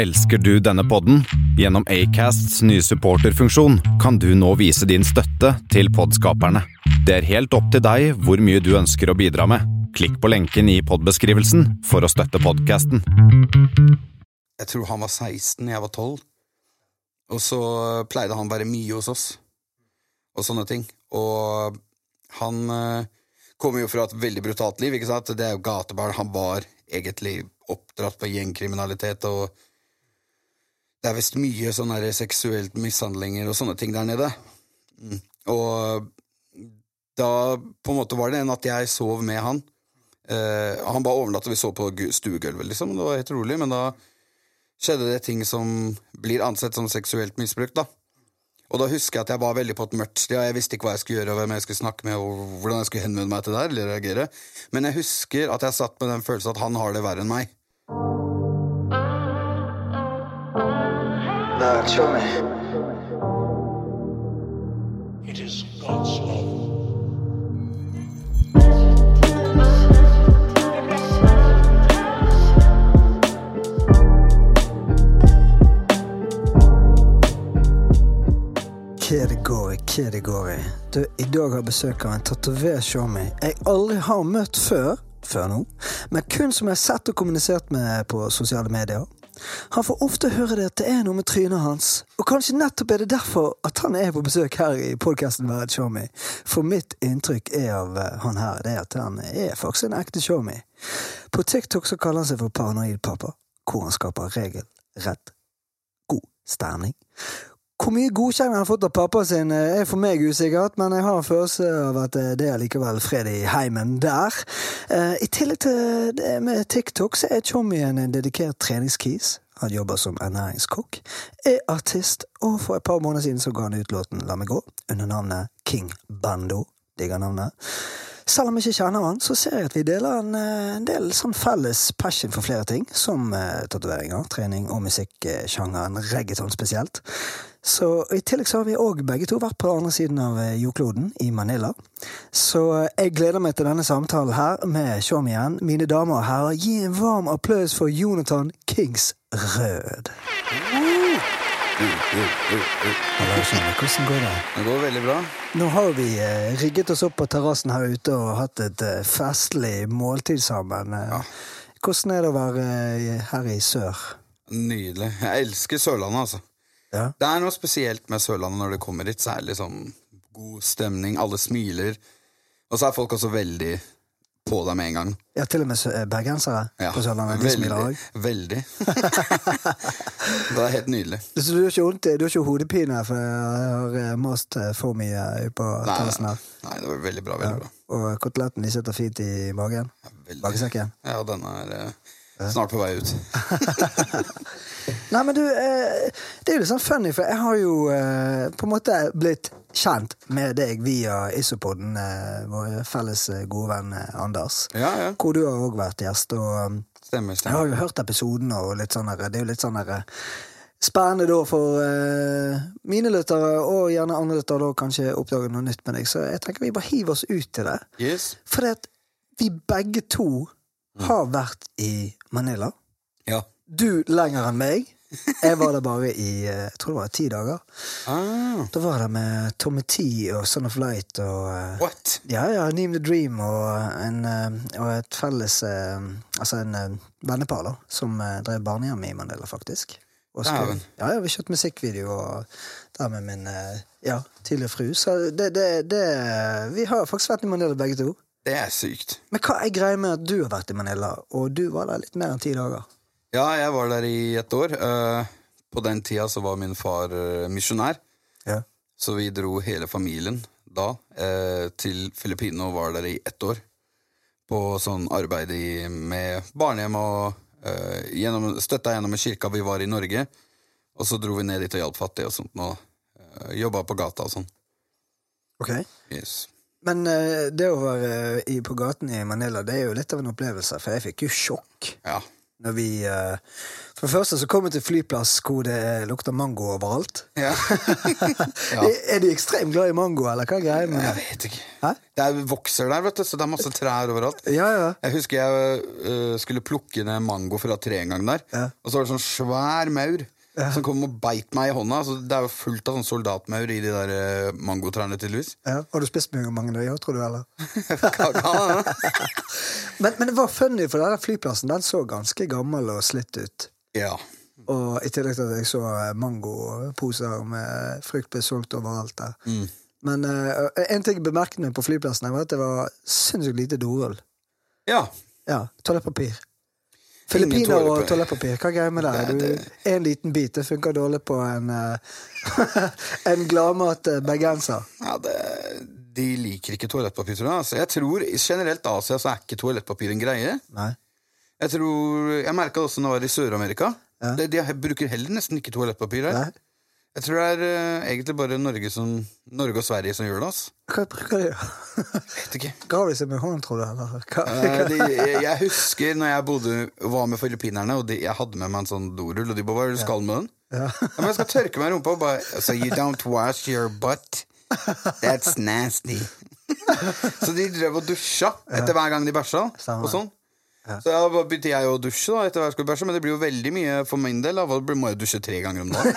Elsker du denne podden? Gjennom Acasts nye supporterfunksjon kan du nå vise din støtte til podskaperne. Det er helt opp til deg hvor mye du ønsker å bidra med. Klikk på lenken i podbeskrivelsen for å støtte podkasten. Jeg tror han var 16, jeg var 12. Og så pleide han bare mye hos oss, og sånne ting. Og han eh, kommer jo fra et veldig brutalt liv, ikke sant? Det er jo gatebarn. Han var egentlig oppdratt på gjengkriminalitet, og det er visst mye sånn seksuelt mishandlinger og sånne ting der nede. Mm. Og da på en måte var det en at jeg sov med han. Uh, han bare overnatta, vi så på stuegulvet, liksom. Det var helt rolig, men da skjedde det ting som blir ansett som seksuelt misbruk, da. Og da husker jeg at jeg var veldig på et mørkt sted, og jeg visste ikke hva jeg skulle gjøre, og hvem jeg skulle snakke med, og hvordan jeg skulle henvende meg til det her, eller reagere. Men jeg husker at jeg satt med den følelsen at han har det verre enn meg. Now, show me. It is God's love. Kedegori, det går i, hva det går i. Du, I dag har jeg besøk av en tatovert showmy jeg aldri har møtt før, før nå, men kun som jeg har sett og kommunisert med på sosiale medier. Han får ofte høre det at det er noe med trynet hans, og kanskje nettopp er det derfor at han er på besøk her i podkasten Vær et showmy. For mitt inntrykk er av eh, han her, det er at han er faktisk en ekte showmy. På TikTok så kaller han seg for Paranoid pappa, hvor han skaper regelrett god stemning. Hvor mye godkjenning han har fått av pappa sin, eh, er for meg usikkert, men jeg har en følelse av at eh, det er likevel fred i heimen der. Eh, I tillegg til det med TikTok, så er Tjommien en dedikert treningskis. Han jobber som ernæringskokk, er artist, og for et par måneder siden så ga han ut låten La meg gå, under navnet King Bando. Digger navnet. Selv om jeg ikke kjenner han, så ser jeg at vi deler en, eh, en del sånn felles passion for flere ting, som eh, tatoveringer, trening og musikksjangeren reggaeton spesielt. Så I tillegg så har vi òg begge to vært på andre siden av eh, jordkloden, i Manila. Så eh, jeg gleder meg til denne samtalen her med Shom igjen. Mine damer og herrer, gi en varm applaus for Jonathan Kings Rød. Hallo, Shommy. Hvordan går det? Det går veldig bra. Nå har vi eh, rigget oss opp på terrassen her ute og hatt et eh, festlig måltid sammen. Ja. Hvordan er det å være eh, her i sør? Nydelig. Jeg elsker Sørlandet, altså. Ja. Det er noe spesielt med Sørlandet når det kommer hit. Særlig sånn god stemning, alle smiler. Og så er folk også veldig på deg med en gang. ja, til og med bergensere Ja, på Sørlandet. De smiler òg. Veldig. det er helt nydelig. Så du har ikke vondt, du har ikke hodepine for jeg har eh, mast eh, for mye på nei. her? nei, det var veldig bra. veldig bra. Og koteletten de sitter fint i magen? Veldig. Bakesekken? Ja, den er eh, snart på vei ut. Nei, men du, det er jo litt sånn funny, for jeg har jo på en måte blitt kjent med deg via Isopoden, eh, vår felles eh, gode venn eh, Anders. Ja, ja. Hvor du har òg vært gjest. Og stemmer, Stemmer, jeg har jo hørt episoden, og litt sånn det er jo litt sånn spennende da for uh, mine lyttere, og gjerne andre lyttere, da kanskje oppdage noe nytt med deg. Så jeg tenker vi bare hiver oss ut til det. Yes. For vi begge to har vært i Manila. Ja. Du lenger enn meg. Jeg var der bare i eh, jeg tror det var ti dager. Ah, Da var jeg der med Tommy T og Son of Light og eh, what? ja, ja, Neem the Dream og, en, eh, og et felles Altså en vennepar da som drev barnehjem i Mandela, faktisk. Og skulle- ja, ja, vi kjørte musikkvideo og der med min ja, tidligere fru. Så det, det, det Vi har faktisk vært i Mandela begge to. Det er sykt. Men hva er greia med at du har vært i Manila, og du var der litt mer enn ti dager? Ja, jeg var der i et år. Eh, på den tida så var min far eh, misjonær, Ja. så vi dro hele familien da eh, til Filippinene og var der i ett år. På sånn arbeid med barnehjem og gjennom, støtta gjennom kirka vi var i Norge. Og så dro vi ned dit og hjalp fattige og sånt, og uh, jobba på gata og sånn. Ok. Yes. Men det å være på gaten i Manila, det er jo litt av en opplevelse, for jeg fikk jo sjokk. Ja. Når vi uh, For det første så kom vi til flyplass hvor det lukter mango overalt. Ja. Ja. Er- de ekstremt glad i mango, eller hva er greia med Jeg vet ikke. Hæ? Det er, vokser der, vet du, så det er masse trær overalt. Ja, ja. Jeg husker jeg uh, skulle plukke ned mango fra treet en gang der. Ja. Og så var det sånn svær maur som kom og beit meg i hånda. Så det er jo fullt av sånn soldatmaur i de der øh, mangotrærne, tydeligvis. ja. Har du spist mye mange av tror du, eller? Men, men det var funny, for den flyplassen den så ganske gammel og slitt ut. ja. Og i tillegg til at jeg så eh, mangoposer med frukt ble solgt overalt der. Mm. Men uh, en ting jeg bemerket meg på flyplassen, var at det var sinnssykt lite dorull. ja. Ja, toalettpapir. Filippiner og toalettpapir. Hva er greia med det? Du, en liten bit det funker dårlig på en eh, En gladmat eh, bergenser. ja det, de liker ikke toalettpapir, tror jeg. Altså, jeg tror generelt Asia så er ikke toalettpapir en greie. Nei. Jeg tror, jeg merka også når jeg var i Sør-Amerika. Ja. De, de bruker heller nesten ikke toalettpapir her. Nei. Jeg tror det er øh, egentlig bare Norge, som, Norge og Sverige som gjør det. ass. Hva bruker de? Vet ikke. Graver de seg med hånden, tror du? Eller? Hva? Eh, de, jeg, jeg husker når jeg bodde, var med filippinerne, og de, jeg hadde med meg en sånn dorull, og de bare 'Hva er det du skal med den?' Ja. Ja, men jeg skal tørke meg i rumpa, og bare So you don't wash your butt? That's nasty. Så de drev og dusja etter hver gang de bæsja. Stemmer. Og sånn. Så da begynte jeg å dusje da, etter hver gang jeg skulle bæsje, men det blir jo veldig mye for min del. Da. Da må jeg dusje tre ganger om dagen.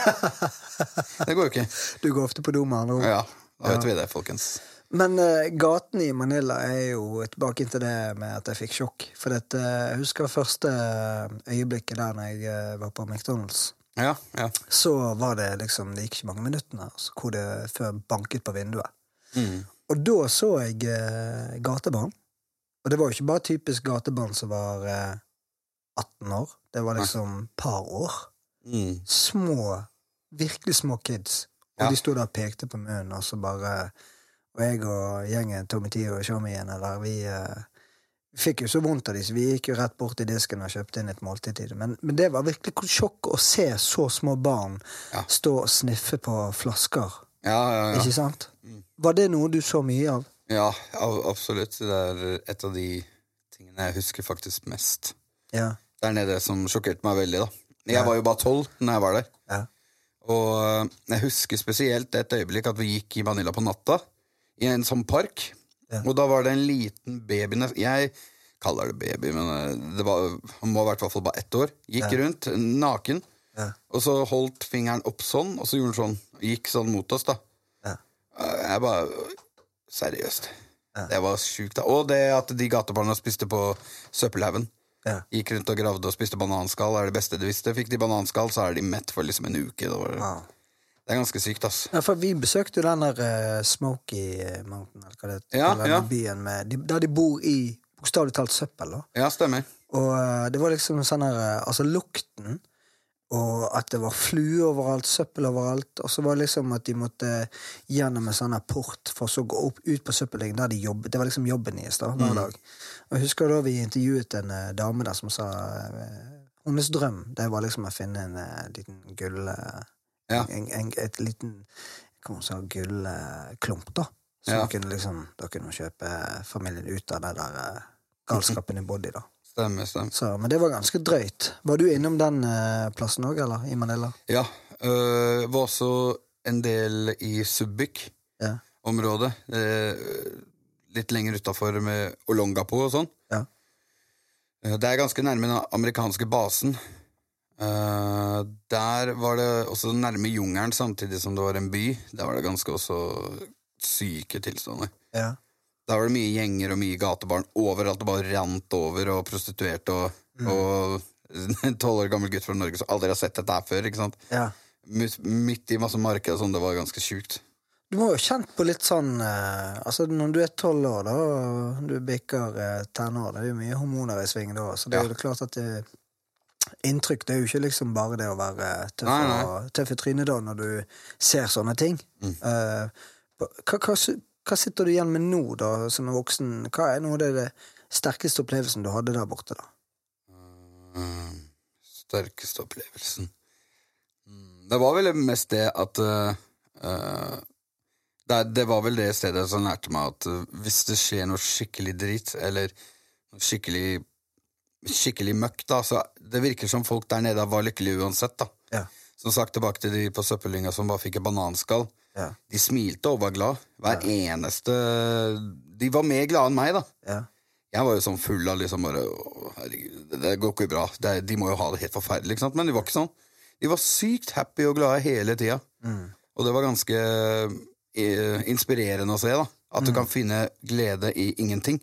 Det går jo ikke. Du går ofte på do med andre ord. Ja, da vet vi det, folkens. Men uh, gatene i Manila er jo tilbake til det med at jeg fikk sjokk. For dette, jeg husker første øyeblikket der når jeg eh, var på McDonald's. Ja, ja. Så var det liksom Det gikk ikke mange minuttene altså, hvor det før banket på vinduet. Og da så jeg uh, gatebarn. Og det var jo ikke bare typisk gatebarn som var eh, 18 år. Det var liksom par år. Mm. Små, virkelig små kids. Og Ja. de sto der og pekte på munnen, og så bare Og jeg og gjengen Tommy T og Showmien eller vi eh, fikk jo så vondt av dem, så vi gikk jo rett bort til disken og kjøpte inn et måltid til dem. Men, men det var virkelig sjokk å se så små barn Ja. stå og sniffe på flasker. Ja. Ikke sant? Var det noe du så mye av? Ja, absolutt. Det er et av de tingene jeg husker faktisk mest. Ja. Der nede som sjokkerte meg veldig, da. Jeg Ja. var jo bare tolv når jeg var der. Ja. Og øh, jeg husker spesielt et øyeblikk at vi gikk i Manila på natta, i en sånn park. Ja. Og da var det en liten baby Jeg kaller det baby, men øh, det var, han må ha vært i hvert fall bare ett år. Gikk rundt naken, Ja. og så holdt fingeren opp sånn, og så gjorde han sånn. Gikk sånn mot oss, da. Ja. Øh, Jeg bare Seriøst. Ja. Det var sjukt. Og det at de gatebarna spiste på søppelhaugen. Ja. Gikk rundt og gravde og spiste bananskall. er det beste du visste. Fikk de bananskall, så er de mett for liksom en uke. Det, var, Ja. det er ganske sykt, ass. Ja, for vi besøkte jo den der uh, Smoky Mountain, eller hva det heter. Ja, ja. byen med, de, der de bor i bokstavelig talt søppel. da. Ja, stemmer. Og uh, det var liksom sånn her uh, Altså lukten, og at det var fluer overalt, søppel overalt. Og så var det liksom at de måtte gjennom en sånn port for så å gå opp ut på søppeldyngen der de jobbet. Det var liksom jobben deres da, hver dag. Og jeg husker da vi intervjuet en eh, dame der som sa eh, hennes drøm det var liksom å finne en eh, liten gull... Ja. en, en, et liten hva man sa, gullklump, da. Så Ja. kunne liksom, da kunne hun kjøpe familien ut av den der galskapen i body, da. Stemmer, stemmer. Så, men det var ganske drøyt. Var du innom den eh, plassen òg, eller? I Manila? Ja. øh, var også en del i Subic-området. Ja. øh, litt lenger utafor med Olongapo og sånn. Ja. Det er ganske nærme den amerikanske basen. Uh, der var det også nærme jungelen, samtidig som det var en by. Der var det ganske også syke tilstander. Ja. Der var det mye gjenger og mye gatebarn overalt. Det bare rant over, og prostituerte og, og en tolv år gammel gutt fra Norge som aldri har sett dette her før. ikke sant? ja. Midt i masse marked og sånn. Det var ganske sjukt. Du må jo ha kjent på litt sånn eh, Altså, når du er tolv år, da, og du bikker eh, tenår, det er jo mye hormoner i sving da, så det er jo klart at det, inntrykk Det er jo ikke liksom bare det å være tøff, Nei, nei. og- tøff i trynet da, når du ser sånne ting. Mm. Eh, hva, hva, hva sitter du igjen med nå, da, som er voksen? Hva er noe av det, det sterkeste opplevelsen du hadde der borte, da? Mm, sterkeste opplevelsen mm, Det var vel mest det at uh, det, det var vel det stedet som lærte meg at uh, hvis det skjer noe skikkelig drit, eller skikkelig skikkelig møkk, da. Så det virker som folk der nede var lykkelige uansett, da. Ja. Som sagt, tilbake til de på søppeldynga som bare fikk et bananskall. Ja. De smilte og var glad. Hver eneste De var mer glade enn meg, da. Ja. Jeg var jo sånn full av liksom bare «Å, Herregud, det, går ikke bra. Det, de må jo ha det helt forferdelig, ikke sant? Men de var ikke sånn. De var sykt happy og glade hele tida. Og det var ganske eh, inspirerende å se, da. At du kan finne glede i ingenting.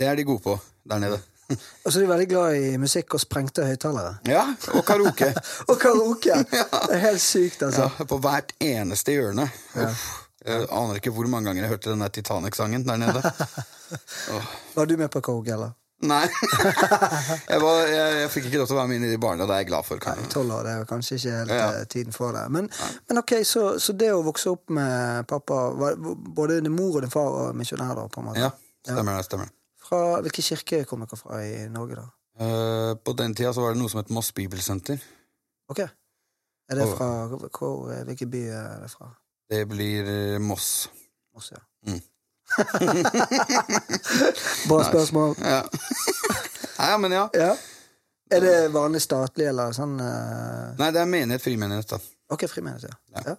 Det er de gode på der nede. Og så er de veldig glad i musikk og sprengte høyttalere. ja, og karaoke. Og karaoke! Det er helt sykt, altså. Ja, på hvert eneste hjørne. Ja. Jeg aner ikke hvor mange ganger jeg hørte den der Titanic-sangen der nede. Var du med på karaoke, eller? Nei. jeg, var, jeg, jeg fikk ikke lov til å være med inn i de barna. Det er jeg glad for. Kan. Tolv år, det er kanskje ikke helt Ja. eh, tiden for det. Men, men ok, så, så det å vokse opp med pappa var, Både din mor og din far var misjonærer, på en måte? Ja, stemmer det. stemmer det. Fra Hvilken kirke kom dere fra i Norge, da? Uh, på den tida så var det noe som het Moss Bibelsenter. Ok. Er det fra hvor, Hvilken by er det fra? Det blir eh, Moss. Moss, ja. Mm. Bra spørsmål. Ja. Nei, men ja. Ja. Er det vanlig statlig, eller sånn uh... Nei, det er menighet, frimenighet, da. Ok, frimenighet, ja. ja.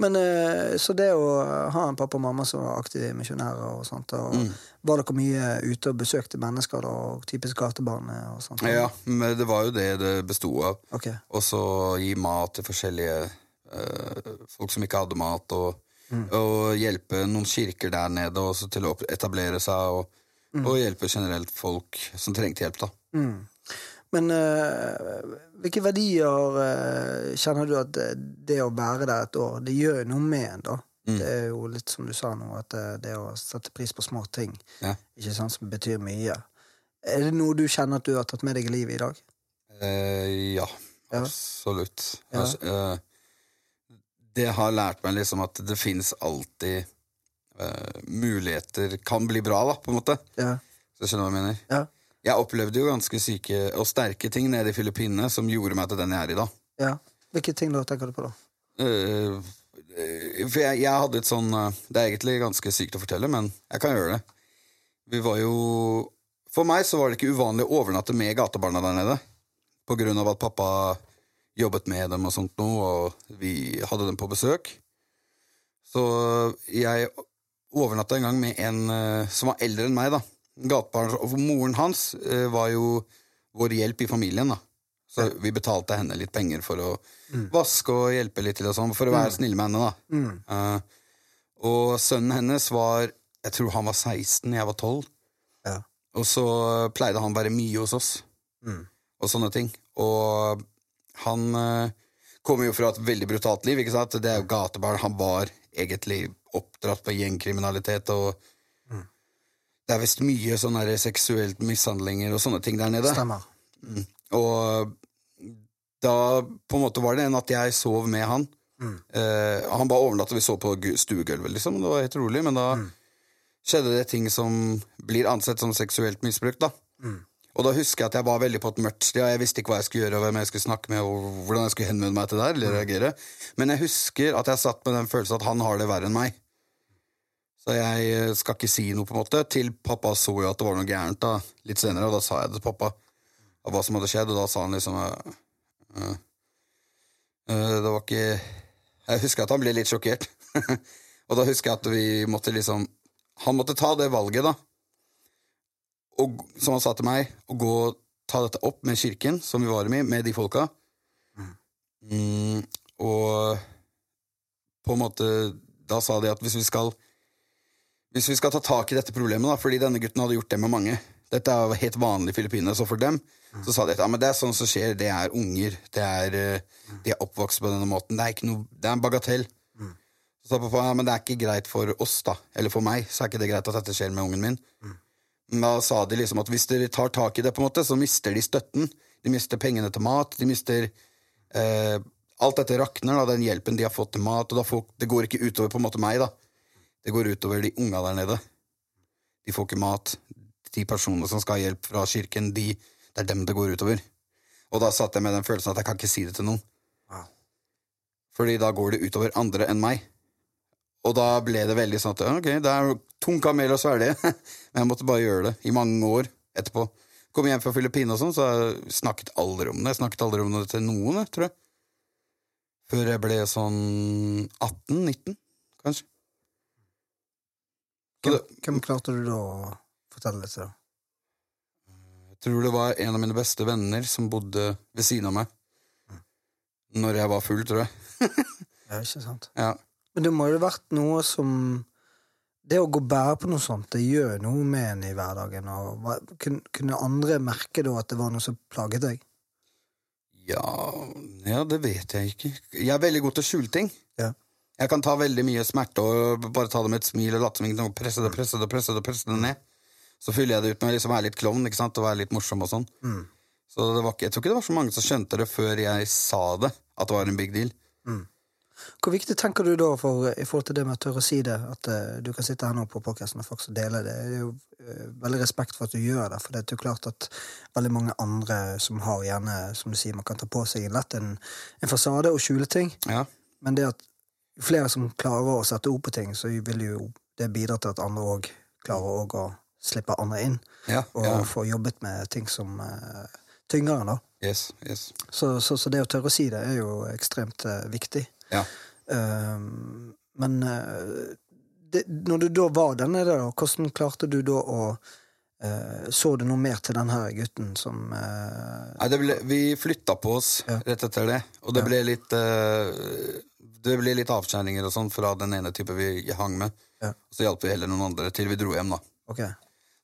Men eh, Så det å ha en pappa og mamma som var aktive misjonærer og sånt, og Mm. var dere mye ute og besøkte mennesker da, og typisk gatebarn og sånt? Ja, men det var jo det det besto av. Ok. Og så gi mat til forskjellige eh, folk som ikke hadde mat, og, og hjelpe noen kirker der nede også til å etablere seg, og, og hjelpe generelt folk som trengte hjelp, da. Mm. Men eh, hvilke verdier eh, kjenner du at det, det å være der et år, det gjør jo noe med en, da? Det er jo litt som du sa nå, at det, det å sette pris på små ting, Ja. ikke sant, som betyr mye. Er det noe du kjenner at du har tatt med deg i livet i dag? Eh, ja, Ja. absolutt. Ja. Altså, eh, det har lært meg liksom at det fins alltid eh, muligheter Kan bli bra, da, på en måte. Ja. Så skjønner du hva jeg mener? Ja. Jeg opplevde jo ganske syke og sterke ting nede i Filippinene som gjorde meg til den jeg er i dag. ja. Hvilke ting da tenker du på, da? Eh, for jeg, jeg hadde et sånn eh, Det er egentlig ganske sykt å fortelle, men jeg kan gjøre det. Vi var jo For meg så var det ikke uvanlig å overnatte med gatebarna der nede. På grunn av at pappa jobbet med dem og sånt noe, og vi hadde dem på besøk. Så jeg overnatta en gang med en som var eldre enn meg, da. Gatebarn. Og moren hans eh, var jo vår hjelp i familien, da. Så vi betalte henne litt penger for å vaske og hjelpe litt til og sånn, for å være snille med henne, da. Eh, og sønnen hennes var Jeg tror han var 16, jeg var 12. Ja. Og så pleide han å være mye hos oss, og sånne ting. Og han uh, kommer jo fra et veldig brutalt liv, ikke sant? Det er jo gatebarn. Han var egentlig oppdratt på gjengkriminalitet, og det er visst mye sånne seksuelt mishandlinger og sånne ting der nede. Stemmer. Og da på en måte var det en at jeg sov med han. Eh, han bare overnatta, vi sov på stuegulvet, liksom. Det var helt rolig, men da skjedde det ting som blir ansett som seksuelt misbruk, da. Og da husker jeg at jeg var veldig på et mørkt sted, og jeg visste ikke hva jeg skulle gjøre, og hvem jeg skulle snakke med, og hvordan jeg skulle henvende meg til det eller reagere. Men jeg husker at jeg satt med den følelsen at han har det verre enn meg. Så jeg eh, skal ikke si noe, på en måte, til pappa så jo at det var noe gærent da, litt senere, og da sa jeg det til pappa av hva som hadde skjedd, og da sa han liksom uh, uh, Det var ikke Jeg husker at han ble litt sjokkert. og da husker jeg at vi måtte liksom Han måtte ta det valget, da. Og, som han sa til meg, å gå og ta dette opp med kirken, som vi var med, med de folka. Mm, og på en måte Da sa de at hvis vi skal hvis vi skal ta tak i dette problemet, da, fordi denne gutten hadde gjort det med mange Dette er helt vanlig i Filippinene, så for dem så sa de at ja, men det er sånn som skjer, det er unger, det er, eh, de er oppvokst på denne måten, det er, ikke noe, det er en bagatell. Så sa pappa ja, men det er ikke greit for oss, da, eller for meg, så er ikke det greit at dette skjer med ungen min. Men da sa de liksom at hvis dere tar tak i det, på en måte, så mister de støtten. De mister pengene til mat, de mister eh, Alt dette rakner, da, den hjelpen de har fått til mat, og da får, det går ikke utover på en måte meg, da. Det går utover de unga der nede. De får ikke mat. De personene som skal ha hjelp fra kirken, de, det er dem det går utover. Og da satt jeg med den følelsen at jeg kan ikke si det til noen. Wow. Fordi da går det utover andre enn meg. Og da ble det veldig sånn at ok, det er tung kamel å svelge, men jeg måtte bare gjøre det i mange år etterpå. kom hjem fra Filippinene og sånn, så jeg snakket aldri om det. Jeg snakket aldri om det til noen, jeg, tror jeg. Før jeg ble sånn 18-19, kanskje. Hvem, hvem klarte du da å fortelle det til? jeg tror det var en av mine beste venner som bodde ved siden av meg. Når jeg var full, tror jeg. Ja, ikke sant? Ja. Men det må jo ha vært noe som Det å gå og bære på noe sånt, det gjør noe med en i hverdagen. Og kunne andre merke da at det var noe som plaget deg? Ja, ja, det vet jeg ikke. Jeg er veldig god til å skjule ting. Ja. Jeg kan ta veldig mye smerte og bare ta det med et smil og late som ingenting og presse det, presse det, presse det, presse det ned. Så fyller jeg det ut med å liksom være litt klovn ikke sant? og være litt morsom og sånn. Mm. Så det var ikke, jeg tror ikke det var så mange som skjønte det før jeg sa det, at det var en big deal. Hvor viktig tenker du da for, i forhold til det med å tørre å si det, at uh, du kan sitte her nå på podkasten og faktisk dele det? Det er jo uh, veldig respekt for at du gjør det, for det er jo klart at veldig mange andre som har gjerne, som du sier, man kan ta på seg lett en, en fasade og skjule ting, Ja, men det at flere som klarer å sette ord på ting, så vil jo det bidra til at andre òg klarer å slippe andre inn, ja, og ja. få jobbet med ting som eh, tyngre, da. Yes, yes. Så, så, så det å tørre å si det er jo ekstremt uh, viktig. Ja. Uh, men uh, det, når du da var der nede, hvordan klarte du da å Så du noe mer til den her gutten som eh, Nei, det ble, vi flytta på oss Ja. rett etter det, og det Ja. ble litt eh, Det ble litt avskjæringer og sånn fra den ene type vi hang med. Ja. Så hjalp vi heller noen andre til vi dro hjem, da. Okay.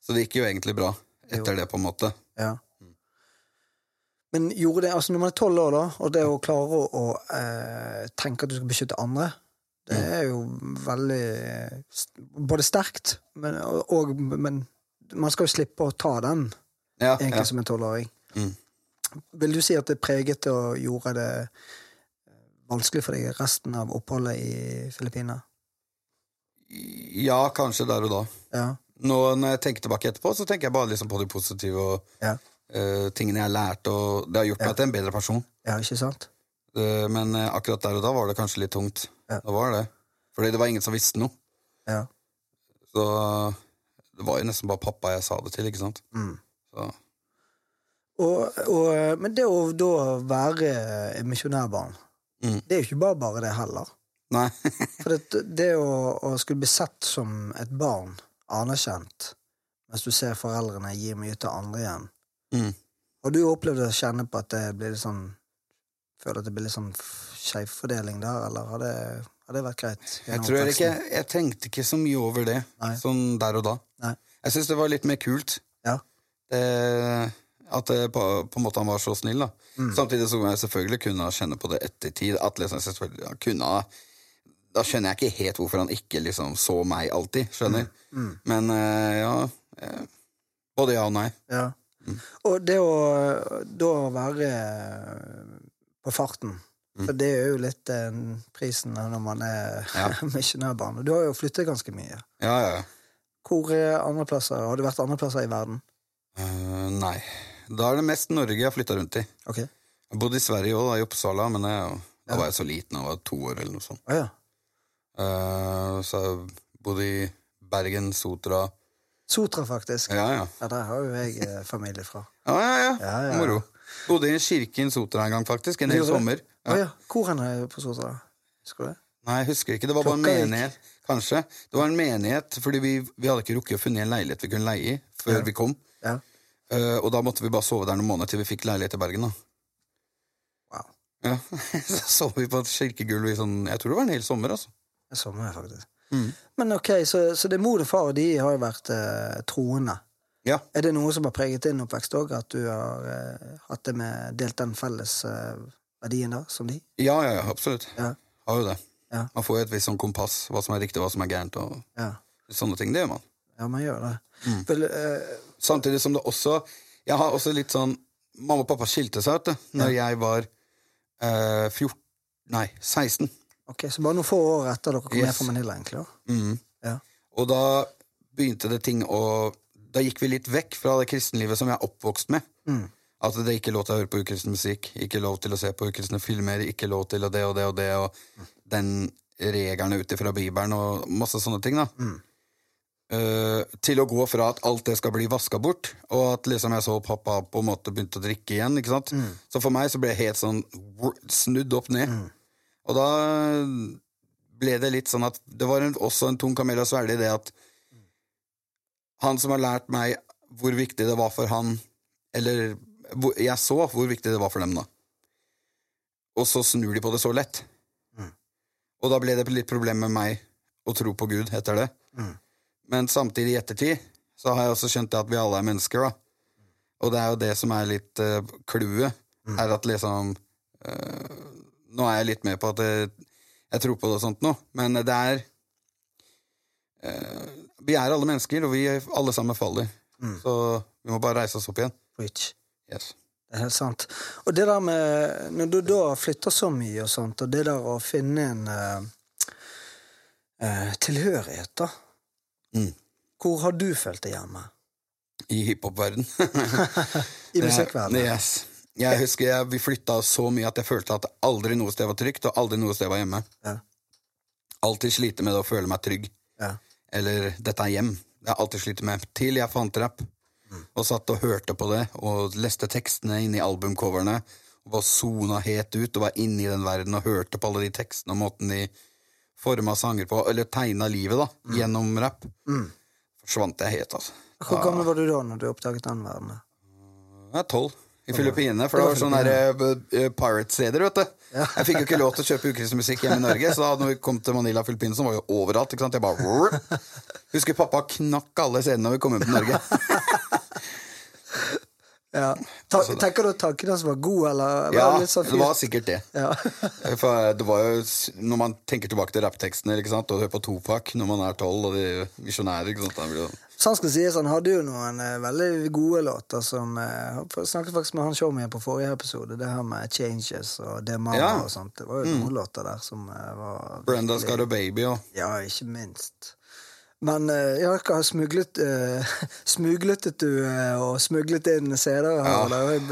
Så det gikk jo egentlig bra etter det, på en måte. ja. Men gjorde det, altså når man er tolv år, da, og det å klare å, å eh, tenke at du skal beskytte andre, det er jo veldig eh, Både sterkt, men, og, men man skal jo slippe å ta den, Ja, egentlig, ja. som en tolvåring. Mm. Vil du si at det preget og gjorde det eh, vanskelig for deg resten av oppholdet i Filippinene? ja, kanskje der og da. Ja. Nå Når jeg tenker tilbake etterpå, så tenker jeg bare liksom på det positive og Ja. uh, tingene jeg har lært, og det har gjort Ja. meg til en bedre person. ja, ikke sant? Uh, men uh, akkurat der og da var det kanskje litt tungt. Ja. Da var det. Fordi det var ingen som visste noe. Ja. Så det var jo nesten bare pappa jeg sa det til, ikke sant. Mm. Så, Og, og, men det å da være misjonærbarn, Mm. det er jo ikke bare bare det heller. nei. For det, det å, å skulle bli sett som et barn, anerkjent, mens du ser foreldrene gi mye til andre igjen mm. Har du opplevd å kjenne på at det blir litt sånn Føler at det blir litt sånn skjevfordeling der, eller har det, har det vært greit? Jeg tror ikke? Jeg tenkte ikke så mye over det, Nei. sånn der og da. Nei. Jeg syns det var litt mer kult. Ja. Det, at det, på, på en måte han var så snill, da. Mm. Samtidig som jeg selvfølgelig kunne kjenne på det ettertid. At liksom, selvfølgelig, kunne Da skjønner jeg ikke helt hvorfor han ikke liksom så meg alltid. Skjønner. Mm. Men eh, ja eh, Både ja og nei. Ja. Mm. Og det å da være på farten Mm. For det er jo litt eh, prisen når man er Ja. misjonærbarn. Du har jo flyttet ganske mye. Ja, ja. Hvor er andre plasser? Har du vært andre plasser i verden? Uh, nei. Da er det mest Norge jeg har flytta rundt i. Ok. Jeg bodde i Sverige òg, i Oppsala, men jeg, da var jeg så liten, jeg var to år eller noe sånt. Å ja. uh, så jeg bodde i Bergen, Sotra Sotra, faktisk. Ja, ja. Ja, Der har jo jeg eh, familie fra. Ja, ja, ja. Ja, ja. Moro. Bodde i en kirke i Sotra en gang, faktisk. En hel sommer. Ja. ja. Hvor hen er på Sotra? Husker du det? Nei, jeg husker ikke. Det var bare en menighet, gikk. Kanskje. Det var en menighet, fordi vi, vi hadde ikke rukket å finne en leilighet vi kunne leie i før Ja. vi kom. Ja. Uh, og da måtte vi bare sove der noen måneder til vi fikk leilighet i Bergen. da Wow. Ja, Så sov vi på et kirkegulv i sånn Jeg tror det var en hel sommer. altså En sommer faktisk. Mm. Men ok, så, så det mor og far de har jo vært eh, troende. Ja. Er det noe som har preget din oppvekst òg? At du har eh, hatt det med delt den felles eh, verdien der, som de? Ja, ja, absolutt. Ja. Har jo det. Ja. Man får jo et visst sånn kompass, hva som er riktig, hva som er gærent. og Ja, sånne ting. Det gjør man. ja man gjør det. Mm. Vel, uh, Samtidig som det også Jeg har også litt sånn Mamma og pappa skilte seg, vet du, når jeg var uh, 14 Nei, 16. ok, Så bare noen få år etter dere kom Yes. ned fra Manila, egentlig? Mm. Ja. Og da begynte det ting å Da gikk vi litt vekk fra det kristenlivet som jeg er oppvokst med. Mm. At det er ikke lov til å høre på ukristen musikk, ikke lov til å se på ukristne filmer, ikke lov til å det og det og det, og den regelen ut ifra Bibelen og masse sånne ting. da. Mm. Uh, til å gå fra at alt det skal bli vaska bort, og at liksom jeg så pappa på en måte begynte å drikke igjen. ikke sant? Så for meg så ble jeg helt sånn snudd opp ned. Og da ble det litt sånn at det var en, også en tung kamel å svelge det at han som har lært meg hvor viktig det var for han Eller jeg så hvor viktig det var for dem, da. Og så snur de på det så lett. Og da ble det litt problem med meg å tro på Gud etter det. Men samtidig, i ettertid, så har jeg også skjønt at vi alle er mennesker, da. Og det er jo det som er litt uh, mm. er at liksom uh, Nå er jeg litt med på at jeg, jeg tror på det og sånt nå, men det er uh, Vi er alle mennesker, og vi alle sammen faller. Så vi må bare reise oss opp igjen. Preach. Yes. Det er helt sant. Og det der med Når du da flytter så mye og sånt, og det der å finne en uh, tilhørighet, da Mm. Hvor har du følt deg hjemme? I hiphop-verden. I musikkverdenen? Yes. Jeg husker jeg, vi flytta så mye at jeg følte at aldri noe sted var trygt, og aldri noe sted var hjemme. Ja. Alltid slite med det å føle meg trygg. Ja. Eller 'dette er hjem'. Jeg har alltid slitt med. Til jeg fant rapp. Og satt og hørte på det, og leste tekstene inni albumcoverne. Og var sona helt ut, og var inne i den verden og hørte på alle de tekstene og måten de forma sanger på, eller tegna livet, da, gjennom rapp. Forsvant jeg helt, altså. Hvor gammel var du da når du oppdaget den verdenen? Jeg er tolv. I Filippinene. For det var sånne der, uh, pirate-steder, vet du. Jeg fikk jo ikke lov til å kjøpe ukristen hjemme i Norge, så da når vi kom til Manila Filippinene, så var jo overalt. ikke sant? Jeg bare. Husker pappa knakk alle CD-ene når vi kom hjem til Norge. Ja. Ta, tenker du at tanken hans var god, eller var Ja, det sånn det var sikkert det. Ja. For det var jo, Når man tenker tilbake til rapptekstene og hører på Topak når man er tolv, og de er misjonærer Så han Sånn skal sies, han hadde jo noen eh, veldig gode låter som eh, Jeg snakket faktisk med han showmien på forrige episode, det her med Changes og Det Mama Ja. og sånt. Det var jo noen låter der som eh, var Brenda's Got a Baby og Ja, ikke minst. Men eh, ja, hva smuglet uh, Smuglet du uh, og smuglet inn CD-er Ja,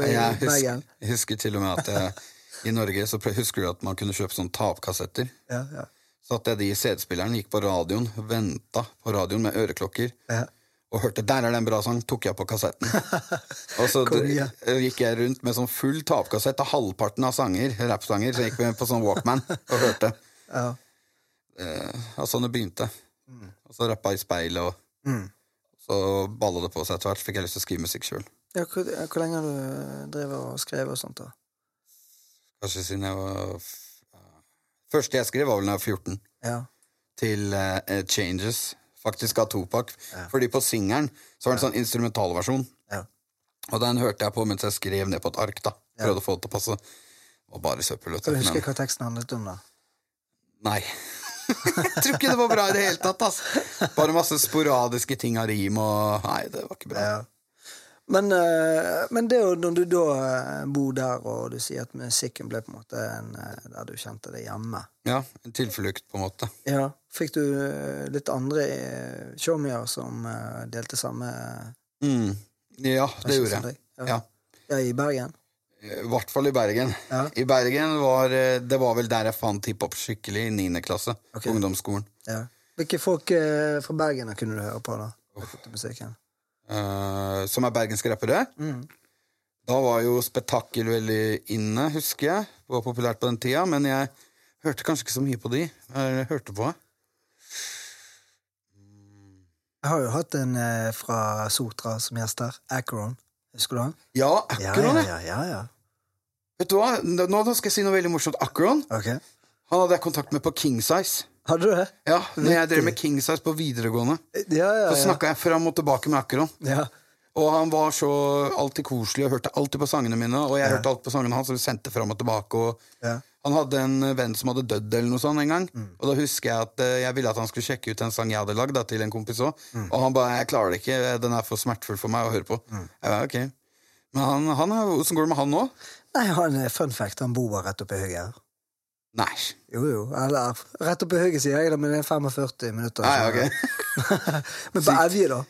jeg husker, husker til og med at jeg, i Norge så husker du at man kunne kjøpe sånne tapkassetter. Ja, ja. Satt jeg de CD-spilleren, gikk på radioen, venta på radioen med øreklokker. Ja. Og hørte 'der er det en bra sang', tok jeg på kassetten. og så Kom, ja. gikk jeg rundt med sånn full tapkassett av halvparten av sanger, rappsanger. Så jeg gikk vi på sånn Walkman og hørte. Ja. Eh, sånn det begynte. Og så rappa i speilet, og Mm. så balla det på seg etter hvert. Fikk jeg lyst til å skrive musikk sjøl. ja hvor, hvor lenge har du eh, drevet og skrevet og sånt? da? Kanskje siden jeg var Første jeg skrev, var vel da jeg var 14. Ja. til uh, Changes, faktisk av Topak. Fordi på singelen så var det en sånn instrumentalversjon. Ja. Og den hørte jeg på mens jeg skrev ned på et ark. da Prøvde å få det til å passe. Og bare søppel. Husker huske hva teksten handlet om, da? Nei. Jeg tror ikke det var bra i det hele tatt. Altså. Bare masse sporadiske ting av rim og Nei, det var ikke bra. Ja. Men, eh, men det jo når du da eh, bor der, og du sier at musikken ble på en måte en, eh, der du kjente det hjemme Ja, En tilflukt, på en måte. Ja, Fikk du litt andre showmier som delte samme Mm. Ja, det gjorde jeg. Ja. Ja. Ja, i Bergen? I hvert fall i Bergen. Ja. I Bergen var eh, Det var vel der jeg fant hiphop skikkelig, i 9. klasse. Okay. Ungdomsskolen. Ja. Hvilke folk eh, fra Bergen kunne du høre på, da? Uh. Eh, som er bergenske rappere. Mm. Da var jo spetakkel veldig inne, husker jeg. Det var populært på den tida, men jeg hørte kanskje ikke så mye på de. Jeg hørte på Jeg har jo hatt en eh, fra Sotra som gjest her. Acron. Husker du han? Ja, Acron, ja, ja, ja, ja. Vet du hva? Nå skal jeg si noe veldig morsomt. Akron okay. Han hadde jeg kontakt med på King Size. Hadde du det? Ja, når jeg drev med King Size på videregående. Ja, ja, Så ja. snakka jeg fram og tilbake med Akron. ja. Og han var så alltid koselig og hørte alltid på sangene mine. Og jeg hørte alltid på sangene hans, og vi sendte fram og tilbake. Og Ja. Han hadde en venn som hadde dødd eller noe sånt en gang. Mm. Og da husker jeg at eh, jeg ville at han skulle sjekke ut en sang jeg hadde lagd til en kompis òg. Mm. Og han bare 'Jeg klarer det ikke. Den er for smertefull for meg å høre på'. Mm. Jeg ba, ok. Men han, han åssen går det med han nå? Nei, han er fun fact. Han bor rett oppi høyet her. Nei. Jo, jo. Eller rett oppi høyet, sier jeg, da, men det er 45 minutter. Nei, ok. men på Evje, da.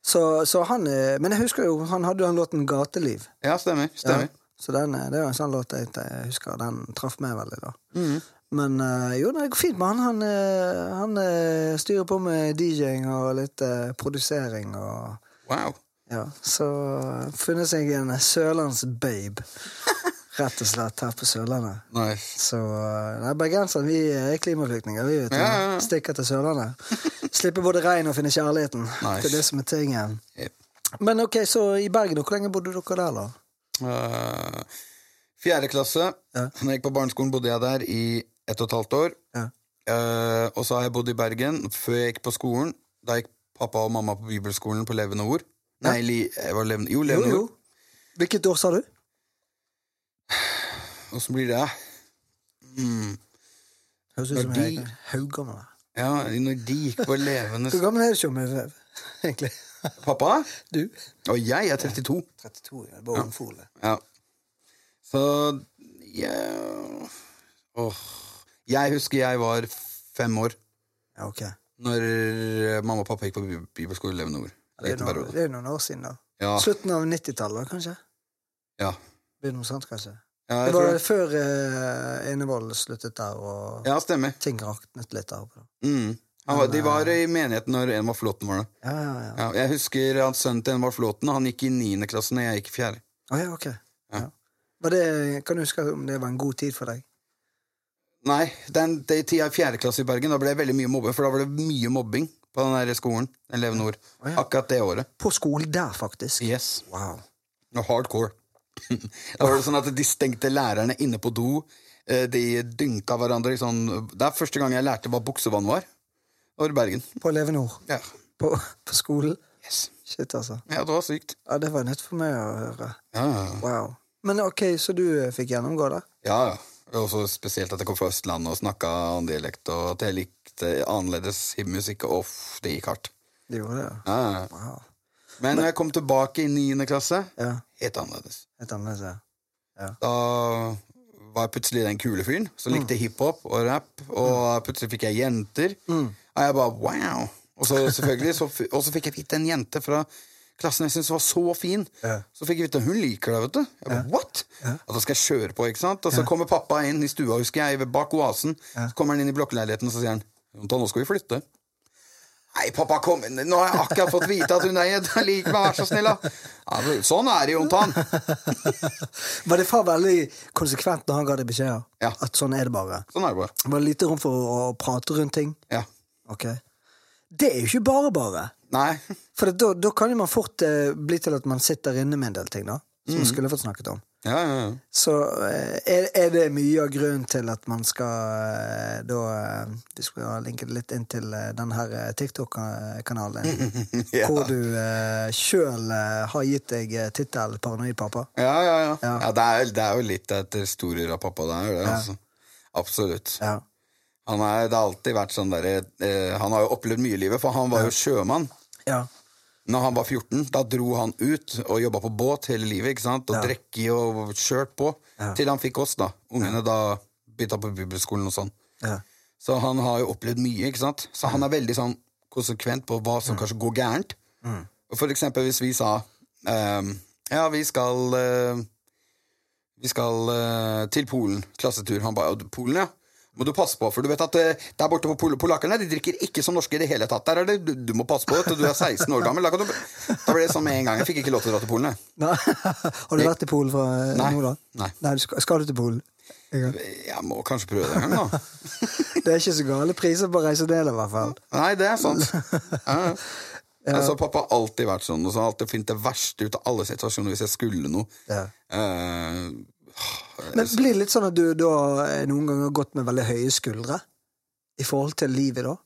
Så, så han er Men jeg husker jo, han hadde jo den låten 'Gateliv'. Ja, stemmer. stemmer. Så den, er- det er jo en sånn låt jeg, jeg husker den traff meg veldig, da. Mm. Men eh, jo, det går fint med han. Han, eh, han eh, styrer på med DJ-ing og litt eh, produsering og Wow. Ja, så funnet seg en sørlandsbabe. Rett og slett her på Sørlandet. Nice. Så uh, nei, bergensere vi er klimaflyktninger. Vi vet. Ja, ja, ja. Stikker til Sørlandet. Slipper både regn og finne kjærligheten. Nice. Det er det som er tingen. Yep. Men ok, så i Bergen, hvor lenge bodde dere der, da? Eh, fjerde klasse. Ja. Når jeg gikk på barneskolen, bodde jeg der i ett og et halvt år. Ja. Uh, og så har jeg bodd i Bergen før jeg gikk på skolen. Da gikk pappa og mamma på bibelskolen på Levende Ord. Nei, li, jeg var levende, jo, Jo, Levende jo. Ord. Hvilket år sa du? Åssen blir det? Mm. Høres ut som de- jeg er haugammel. Ja, når de gikk på Levende Hvor gammel er du, Tjommi, egentlig? Pappa? Du? Og jeg er 32. 32, ja. Bare ungfole. Ja. Så yeah. oh. Jeg husker jeg var fem år Ja, ok. når mamma og pappa gikk på bi- bibelskole i Levende Ord. Det er, jo noen, noen år siden, da. Ja. Slutten av 90-tallet, kanskje? Ja. Blir det kanskje? Ja, Det var det. før uh, Enevold sluttet der, og ja, stemmer. ting raknet litt der oppe. Mm. Han Men, de var i menigheten når en Flåten var der. Ja, ja, ja. Ja, jeg husker at sønnen til en Flåten, han gikk i niende klasse når jeg gikk i fjerde. Oh, ja, okay. Ja. Det, kan du huske om det var en god tid for deg? Nei, den, den tida i fjerde klasse i Bergen, da ble det veldig mye mobbing, for da var det mye mobbing på den der skolen. Elev Nord. Oh. Akkurat det året. På skolen der, faktisk? Yes. Wow. Og hardcore. Da var det sånn at de stengte lærerne inne på do. Eh, De dynka hverandre i sånn Det er første gang jeg lærte hva buksevann var. Over Bergen. På Elevenor? Ja. På, på skolen? Yes. Shit, altså. ja, det var sykt. Ja, Det var nytt for meg å høre. Ja. Wow. Men ok, så du eh, fikk gjennomgå det? ja. ja. Og også spesielt at jeg kom fra Østlandet og snakka annen dialekt, og at jeg likte annerledes musikk. Off, det gikk hardt. Det gjorde det? Ja. Wow. Men når jeg kom tilbake i niende klasse, Ja. helt annerledes. Helt annerledes, ja. Da var jeg plutselig den kule fyren som likte hiphop og rap, og plutselig fikk jeg jenter. Og jeg bare wow. Og så selvfølgelig, så, og så fikk jeg vite en jente fra klassen jeg syntes var så fin. Ja. Så fikk jeg vite hun liker deg, vet du. Jeg bare, what? Og da skal jeg kjøre på, ikke sant? Og så kommer pappa inn i stua, husker jeg, bak oasen. Så kommer han inn i blokkleiligheten, og så sier han nå skal vi flytte. Nei, pappa, kom inn. Nå har jeg akkurat fått vite at hun er. Liker meg, vær så snill, da. Ja, sånn er det, Jontan. Var det far veldig konsekvent når han ga deg beskjeder? Ja. At sånn er det bare? Sånn er det bare. Var det lite rom for å prate rundt ting? Ja. Ok. Det er jo ikke bare bare. Nei. For da, da kan jo man fort eh, bli til at man sitter inne med en del ting, da. Som man skulle fått snakket om. Ja, ja, ja. Så eh, er, er det mye av grunnen til at man skal eh, da eh, Vi skal linke det litt inn til denne den her eh, TikTok-kanalen. Ja. Hvor du uh, sjøl har gitt deg tittel 'Paranoid pappa'. Ja, ja, ja. Ja. det, er, det er jo litt etter historier av pappa. Det er jo det, altså. Absolutt. Ja. Han er, det har alltid vært sånn derre eh, Han har jo opplevd mye i livet, for han var jo sjømann. ja. Når han var 14, da dro han ut og jobba på båt hele livet. ikke sant? Og Ja. drekket og kjørt på. Ja. Til han fikk oss, da. Ungene da bytta på bibelskolen og sånn. ja. Så han har jo opplevd mye, ikke sant? Så han er veldig sånn konsekvent på hva som kanskje går gærent. Og For eksempel hvis vi sa um, Ja, vi skal uh, Vi skal uh, til Polen. Klassetur. Han bare «Ja, Polen, ja. Må du passe på, for du vet at eh, der borte på Pol polakkerne de drikker ikke som norske i det hele tatt. Der er det, du, må passe på at du er 16 år gammel. Da, ble det sånn med en gang. Jeg fikk ikke lov til å dra til Polen. jeg. Nei. Har du vært i Polen fra eh, Nei. nå, da? Nei. du skal, skal du til Polen? Jeg må kanskje prøve det en gang, da. Det er ikke så gale priser på å reise ned, i hvert fall. Nei, det er sant. Ja. ja. Altså, pappa har alltid vært sånn, og så har alltid funnet det verste ut av alle situasjoner hvis jeg skulle noe. Ja. Eh, Men blir det litt sånn at du da eh, noen ganger har gått med veldig høye skuldre? I forhold til livet, da?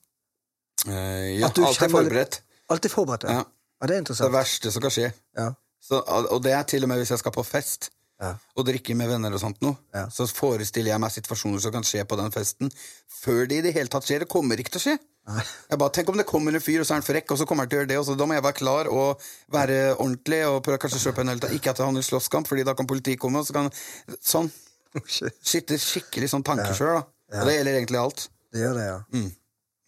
eh, ja, alltid forberedt. Alltid forberedt? Ja. Ja. ja, det er Det verste som kan skje. Ja. Så, og det er til og med hvis jeg skal på fest Ja. og drikke med venner og sånt noe, så forestiller jeg meg situasjoner som kan skje på den festen, før det i det hele tatt skjer. Det kommer ikke til å skje. Nei. Jeg bare, Tenk om det kommer en fyr, og så er han frekk, og så kommer han til å gjøre det, og så da må jeg være klar og være ordentlig og prøve kanskje kjøpe en øl. Ikke at han handler slåsskamp, Fordi da kan politiet komme, og så kan Sånn. Oh. Sitte skikkelig sånn tankekjør, da. Og det gjelder egentlig alt. Det gjør det, ja.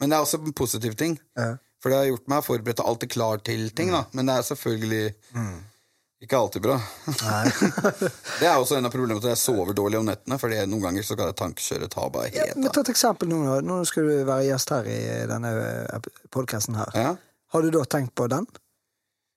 Men det er også en positiv ting. Ja. For det har gjort meg forberedt og alltid klar til ting, da. Men det er selvfølgelig Ikke alltid bra. Det er også en av problemene at jeg sover dårlig om nettene, Fordi noen ganger så kan jeg tankkjøre ta bare Ja, helt men av. Ta et eksempel nå. Nå skal du være gjest her i denne podkasten her. Ja. Har du da tenkt på den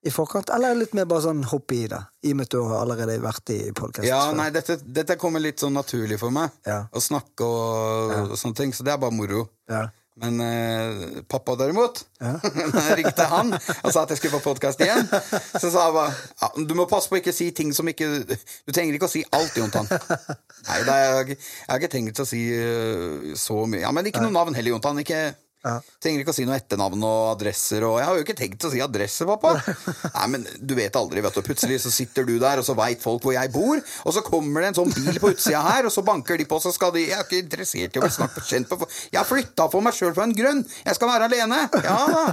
i forkant, eller er litt mer bare sånn hoppe i det? I og med at du har allerede vært i podkast. ja, nei, dette, dette kommer litt sånn naturlig for meg. Ja. Å snakke og, og sånne ting. Så det er bare moro. Ja. Men eh, pappa derimot, Ja. ringte han og sa at jeg skulle på podkast igjen, så sa jeg bare ja, du må passe på å ikke si ting som ikke Du trenger ikke å si alt, Jontan. Nei, er, jeg har ikke tenkt å si uh, så mye. Ja, Men ikke noe navn heller, Jontan. Ikke, Ja. Trenger ikke å si noe etternavn og adresser. Og jeg har jo ikke tenkt å si adresse, pappa. Nei, men du vet aldri, vet du. Plutselig så sitter du der, og så veit folk hvor jeg bor. Og så kommer det en sånn bil på utsida her, og så banker de på, så skal de Jeg er ikke interessert i å bli snakket kjent på Jeg har flytta for meg sjøl på en grunn! Jeg skal være alene! Ja da.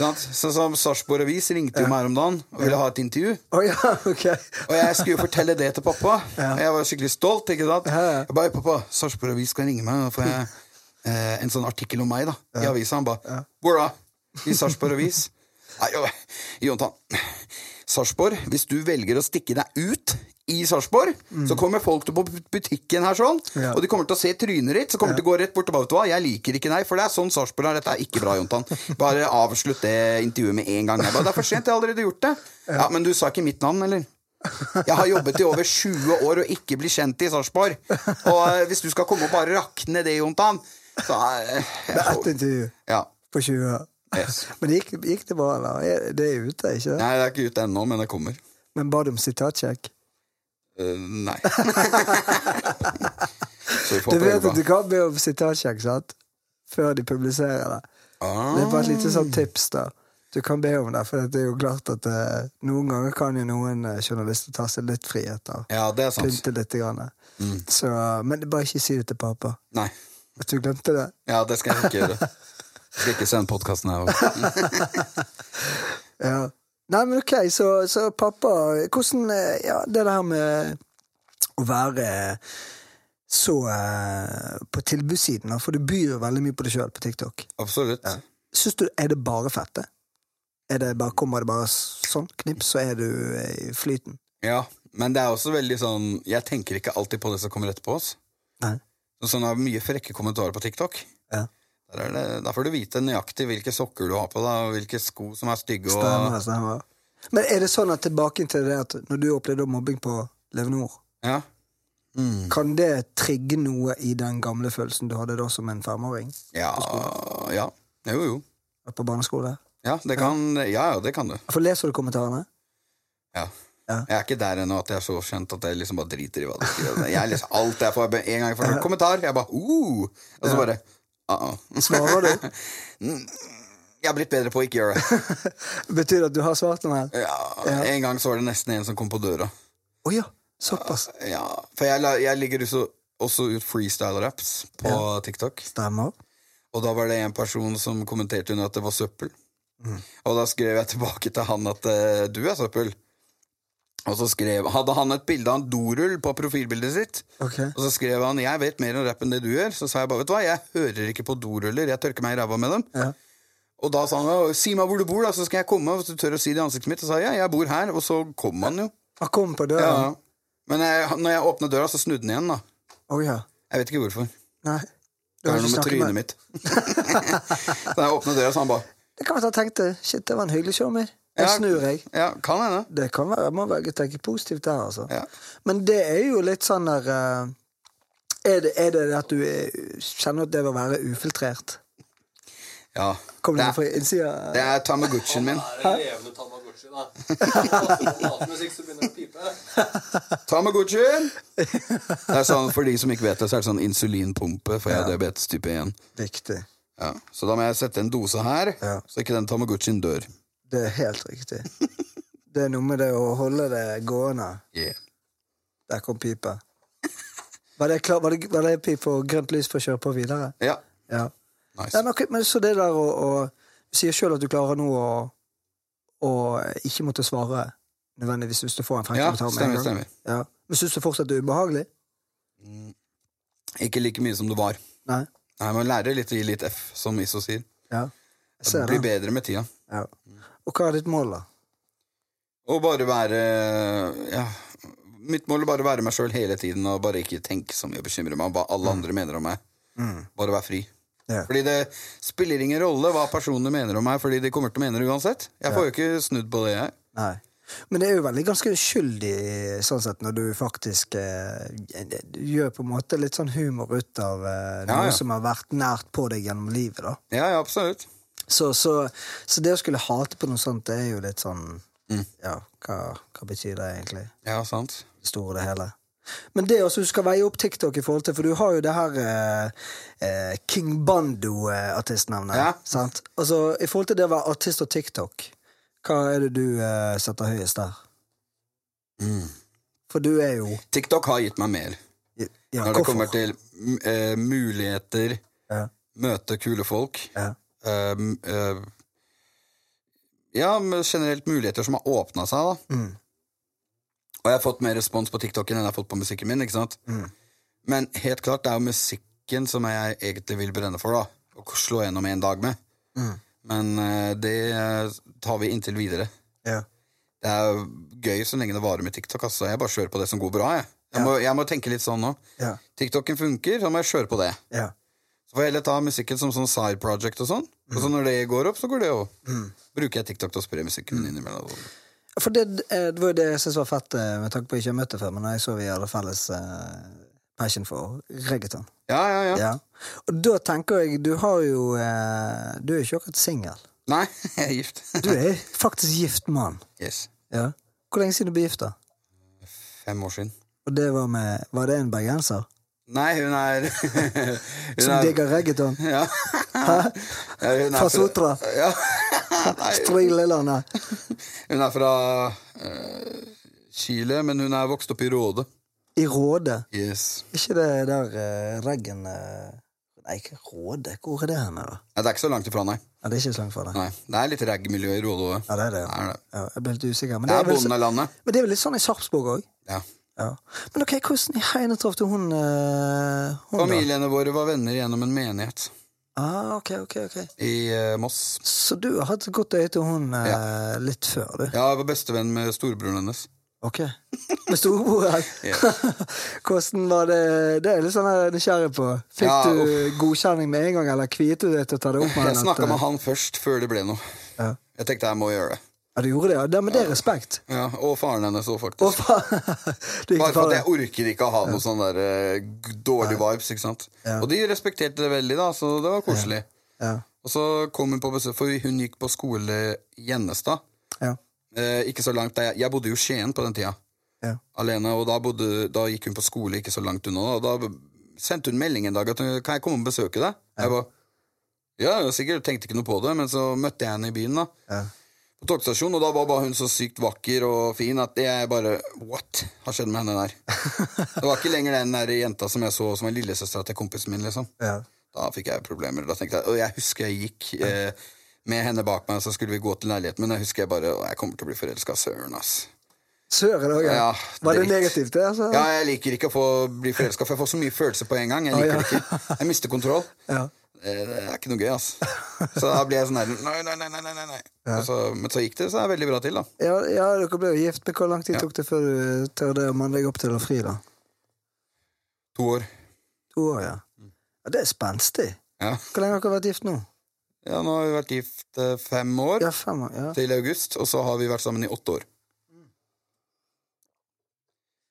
Sånn som Sarpsborg Avis ringte jo meg her om dagen og ville ha et intervju. Oh, ja, okay. Og jeg skulle jo fortelle det til pappa. Og jeg var skikkelig stolt. ikke sant? Ja, ja. Jeg bare, pappa, Sarpsborg Avis skal ringe meg, Nå får jeg eh, en sånn artikkel om meg da, i avisa. Han bare Hvor da? I Sarpsborg Avis? Nei, jo, Jontan. Sarpsborg, hvis du velger å stikke deg ut i Sarpsborg, så kommer folk til på butikken her sånn, Mm. Ja. og de kommer til å se trynet ditt, så kommer de til å gå rett bort og bare, vet du hva, jeg liker ikke deg, for det er sånn Sarpsborg er, dette er ikke bra, Jontan. Bare avslutt det intervjuet med en gang. Jeg bare, det er for sent, jeg har allerede gjort det. Ja, men du sa ikke mitt navn, eller? Jeg har jobbet i over 20 år og ikke bli kjent i Sarpsborg. Og eh, hvis du skal komme og bare rakne det, Jontan, så er Med ett intervju Ja. på 20 år. Yes. Men gikk, gikk det bra, eller? Er- Det er ute, ikke det? Nei, det er ikke ute ennå, men det kommer. Men ba du om sitatsjekk? Uh, nei. Du vet at du kan be om sitatsjekk, sant? Før de publiserer det. Ah. Det er bare et lite sånn tips, da. Du kan be om det, for det er jo klart at uh, noen ganger kan jo noen eh, journalister ta seg litt friheter. Ja, det er sant. Pynte litt. Grann. Så, men bare ikke si det til pappa. Nei. At du glemte det. Ja, det skal jeg ikke gjøre. Jeg skal ikke sende podkasten her. Ja. Nei, men ok, så, så pappa Hvordan eh, Ja, det der med å være så eh, på tilbudssiden, for du byr veldig mye på deg sjøl på TikTok. Absolutt. Syns du Er det bare fette? Er det bare, kommer det bare sånn knips, så er du eh, i flyten? Ja, men det er også veldig sånn Jeg tenker ikke alltid på det som kommer etterpå oss. Nei. Sånn er mye frekke kommentarer på TikTok. Ja. Der, er det, der får du vite nøyaktig hvilke sokker du har på deg, og hvilke sko som er stygge. Og, Stemmer, stemmer. Men er det sånn at tilbake til det at når du opplevde mobbing på Levenor, ja. Mm. kan det trigge noe i den gamle følelsen du hadde da som en femåring Ja, ja. Jo, jo. på barneskole? Ja, det kan, ja, ja, det kan du. For leser du kommentarene? Ja. Ja. Jeg er ikke der ennå at jeg er så kjent at jeg liksom bare driter i hva du skriver. Jeg leser alt jeg får. En gang jeg får en kommentar, jeg bare uh, Og så bare uh -uh. Svarer du? Jeg har blitt bedre på å ikke gjøre det. Betyr det at du har svart noe her? Ja, En gang så var det nesten en som kom på døra. Oh, ja, såpass. Ja, For jeg, jeg ligger også, også ut freestyle-raps på TikTok. Stemmer. Og da var det en person som kommenterte under at det var søppel. Mm. Og da skrev jeg tilbake til han at eh, du er søppel. Og så skrev, hadde han et bilde av en dorull på profilbildet sitt. Okay. Og så skrev han 'jeg vet mer om rapp enn det du gjør'. Så sa jeg bare 'vet du hva, jeg hører ikke på doruller, jeg tørker meg i ræva med dem'. Ja. Og da sa han «Å, 'si meg hvor du bor, da, så skal jeg komme', hvis du tør å si det i ansiktet mitt. Og så sa jeg 'ja, jeg bor her', og så kom han jo. Han kom på Ja. Men jeg, når jeg åpna døra, så snudde han igjen, da. Oh, ja. Jeg vet ikke hvorfor. Nei. Det var er noe med trynet trynet mitt. så da jeg åpna døra, så han bare Det kan man at han tenkte shit, det var en hyggelig showmy. Jeg Ja. snur, jeg. Ja, kan hende. Det kan være, jeg må velge å tenke positivt der, altså. Ja. Men det er jo litt sånn der eh, er, det, er det at du er, kjenner at det vil være ufiltrert? ja. Kommer det Det fra innsida? det er Tamagotchien min. Er levende Tamagotchi, da. Matmusikk så begynner å pipe. Tamagotchien! Det er sånn, For de som ikke vet det, så er det sånn insulinpumpe, for jeg har diabetes type 1. Viktig. Ja. Så da må jeg sette en dose her, Ja. så ikke den Tamagotchien dør. Det er helt riktig. Det er noe med det å holde det gående. Yeah. Der kom pipa. Var det, klar, var det, var det pip og grønt lys for å kjøre på videre? Ja. Ja. Nice. Nei, men, men så det der å, Du sier sjøl at du klarer nå å, å ikke måtte svare nødvendigvis hvis du får en frekk Ja, stemmer, stemmer. Ja. Men syns du fortsatt det er ubehagelig? Ikke like mye som det var. Nei? Nei, Man lærer litt å gi litt F, som Iso sier. Ja. Det blir bedre med tida. Ja. Og hva er ditt mål, da? Å bare være Ja. Mitt mål er bare å være meg sjøl hele tiden og bare ikke tenke så mye og bekymre meg om hva alle andre mener om meg. Bare være fri. Ja. Fordi det spiller ingen rolle hva personene mener om meg, fordi de kommer til å mene det uansett. Jeg får jo ikke snudd på det, jeg. Nei. Men det er jo veldig ganske uskyldig sånn sett, når du faktisk eh, du gjør på en måte litt sånn humor ut av eh, Ja, ja. som har vært nært på deg gjennom livet. da. Ja, ja, absolutt. Så, så, så det å skulle hate på noe sånt, det er jo litt sånn Mm. Ja, hva, hva betyr det egentlig? Ja, sant. Det store og det hele. Men det også, du skal veie opp TikTok i forhold til For du har jo det her eh, eh, King Bando-artistnavnet. Ja. Sant? Altså, I forhold til det å være artist og TikTok, hva er det du eh, setter høyest der? Mm. For du er jo TikTok har gitt meg mer. ja, Når det kommer til eh, muligheter, Ja. møte kule folk Ja. Eh, m- eh, Ja, generelt muligheter som har åpna seg, da. Mm. Og jeg har fått mer respons på TikToken enn jeg har fått på musikken min. ikke sant? Mm. Men helt klart, det er jo musikken som jeg egentlig vil brenne for, da. Å slå gjennom en dag med. Mm. Men uh, det eh, tar vi inntil videre. Ja. Det er gøy så lenge det varer med TikTok. Altså. Jeg bare kjører på det som går bra. Jeg, jeg, må, jeg må tenke litt sånn nå. Ja. TikToken funker, så må jeg kjøre på det. ja. Så får jeg heller ta musikken som sånn side project og sånn. Og så når det går opp, så går det òg. Mm. Bruker jeg TikTok til å spre musikken min innimellom. For det, eh, det var jo det jeg syntes var fett, eh, med tanke på at jeg ikke har møtt deg før, men jeg så vi hadde felles eh, passion for reggaeton. Ja, ja, ja. Ja. Og da tenker jeg, du har jo Du er jo ikke akkurat singel. Nei, jeg er gift. Du er faktisk gift mann. yes. Ja. Hvor lenge siden du ble gift, da? Fem år siden. Og det var med Var det en bergenser? Nei, hun er hun Som er- digger reggaeton? Ja. ja er Fra Sotra? Ja. Strilelandet? Hun er fra uh, Chile, men hun er vokst opp i Råde. I Råde? Yes. Ikke det der uh, reggen uh, Nei, ikke Råde. Hvor er det henne, da? Ja, det er ikke så langt ifra, nei. Ja, det er ikke så langt fra deg. nei. Det er litt rag-miljø i Råde òg. Ja, det er det. Det er det. Ja, jeg ble litt usikker. Men Det er er vel, bondelandet. men det er vel litt sånn i Sarpsborg òg? Ja. Ja. Men ok, hvordan i heine traff du hun, uh, hun da? Familiene våre var venner gjennom en menighet Ah, ok, ok, ok. i uh, Moss. Så du har hatt godt øye til hun eh, litt før, du? Ja, jeg var bestevenn med storebroren hennes. Ok. Med storebroren? Hvordan var det Det er jeg litt sånn her nysgjerrig på. Fikk Ja, du godkjenning med en gang, eller kviet du deg til å ta det opp med Jeg snakka med han først, før det ble noe. Ja. Jeg tenkte jeg må gjøre det. Ja, du gjorde det? Ja, det men det er respekt. Ja, Og faren hennes òg, faktisk. Og Du Bare for at jeg orker ikke å ha noe sånn der eh, dårlig vibes. ikke sant? Ja. Og de respekterte det veldig, da, så det var koselig. Ja. Og så kom hun på besøk, for hun gikk på skole i Gjennestad. Ja. Eh, ikke så langt der jeg, jeg bodde jo i Skien på den tida, Ja. alene. Og da, bodde, da gikk hun på skole ikke så langt unna. Og da sendte hun melding en dag at hun, kan jeg komme og besøke deg. Jeg ba, ja, sikkert tenkte ikke noe på det, men så møtte jeg henne i byen. da Ja. På togstasjonen, og da var bare hun så sykt vakker og fin at jeg bare What har skjedd med henne der? Det var ikke lenger den der jenta som jeg så som en lillesøstera til kompisen min. liksom Ja. Da fikk jeg problemer. Da tenkte jeg, Og jeg husker jeg gikk eh, med henne bak meg, så skulle vi gå til leiligheten, men jeg husker jeg bare Jeg kommer til å bli forelska. Søren, ass. Søren òg, ja. Var det negativt, det? Altså? Ja, jeg liker ikke å få bli forelska, for jeg får så mye følelser på en gang. Jeg liker det ikke. Jeg mister kontroll. Ja. Eh, Det er ikke noe gøy, ass. Så da blir jeg sånn her Nei, nei, nei, nei, nei. Og så, Men så gikk det så er veldig bra til, da. Ja, ja, dere ble jo gift, men hvor lang tid tok det før du tørde å manne deg opp til å fri, da? To år. To år, ja. ja det er spenstig. Ja. Hvor lenge har dere vært gift nå? Ja, nå har vi vært gift eh, fem år Ja, fem år. ja. til august, og så har vi vært sammen i åtte år.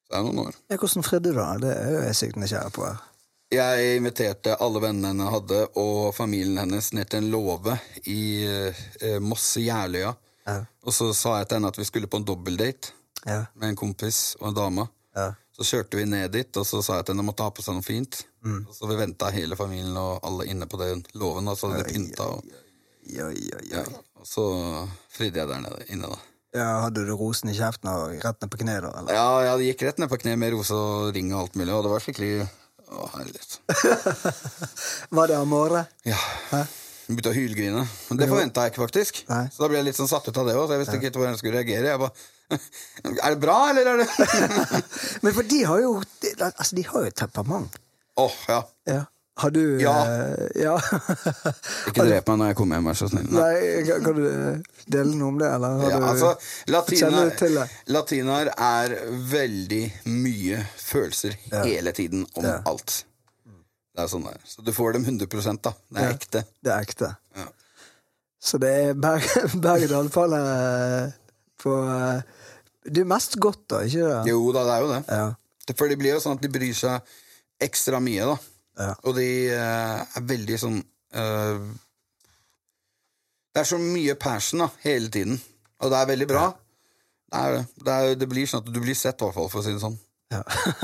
Så det er noen år. ja hvordan fridde du, da? Det er jo jeg sykt nysgjerrig på. her. Jeg inviterte alle vennene henne hadde, og familien hennes ned til en låve i eh, Mosse Jærløya. Ja. Og så sa jeg til henne at vi skulle på en dobbeldate Ja. med en kompis og en dame. Ja. Så kjørte vi ned dit, og så sa jeg at henne måtte ha på seg noe fint. Og så vi venta hele familien og alle inne på den låven, og så hadde de pynta. Og, og så fridde jeg der nede inne, da. ja, Hadde du rosen i kjeften og rett ned på kne, da? Eller? Ja, jeg gikk rett ned på kne med rose og ring og alt mulig, og det var skikkelig Å, herlighet. Var det amore? Ja. Hæ? Begynte å hylgrine. Det forventa jeg ikke, faktisk. Nei. Så da ble jeg litt sånn satt ut av det òg, så jeg visste ikke helt hvordan jeg skulle reagere. Jeg bare Er det bra, eller er det Men for de har jo altså, de har jo temperament. Åh, ja. Ja. Har du Ja. eh, ja. Ikke drep meg når jeg kommer hjem, vær så snill. Nei. Nei, kan kan du eh, dele noe om det, eller? Har Ja, du, altså, latinaer, det? latinaer er veldig mye følelser hele tiden om Ja. alt. Det er sånn der. Så du får dem 100 da. Det er Ja. ekte. Det er ekte. Ja. Så det er berg- berg-og-dal-bane på eh, Det er mest godt, da, ikke det? Jo da, det er jo det. Ja. Det- For det blir jo sånn at de bryr seg ekstra mye, da. Ja. Og de eh, er veldig sånn uh, Det er så mye passion da, hele tiden. Og det er veldig bra. Det, er, det. Det, er, det blir sånn at du blir sett, i hvert fall, for å si det sånn. Ja.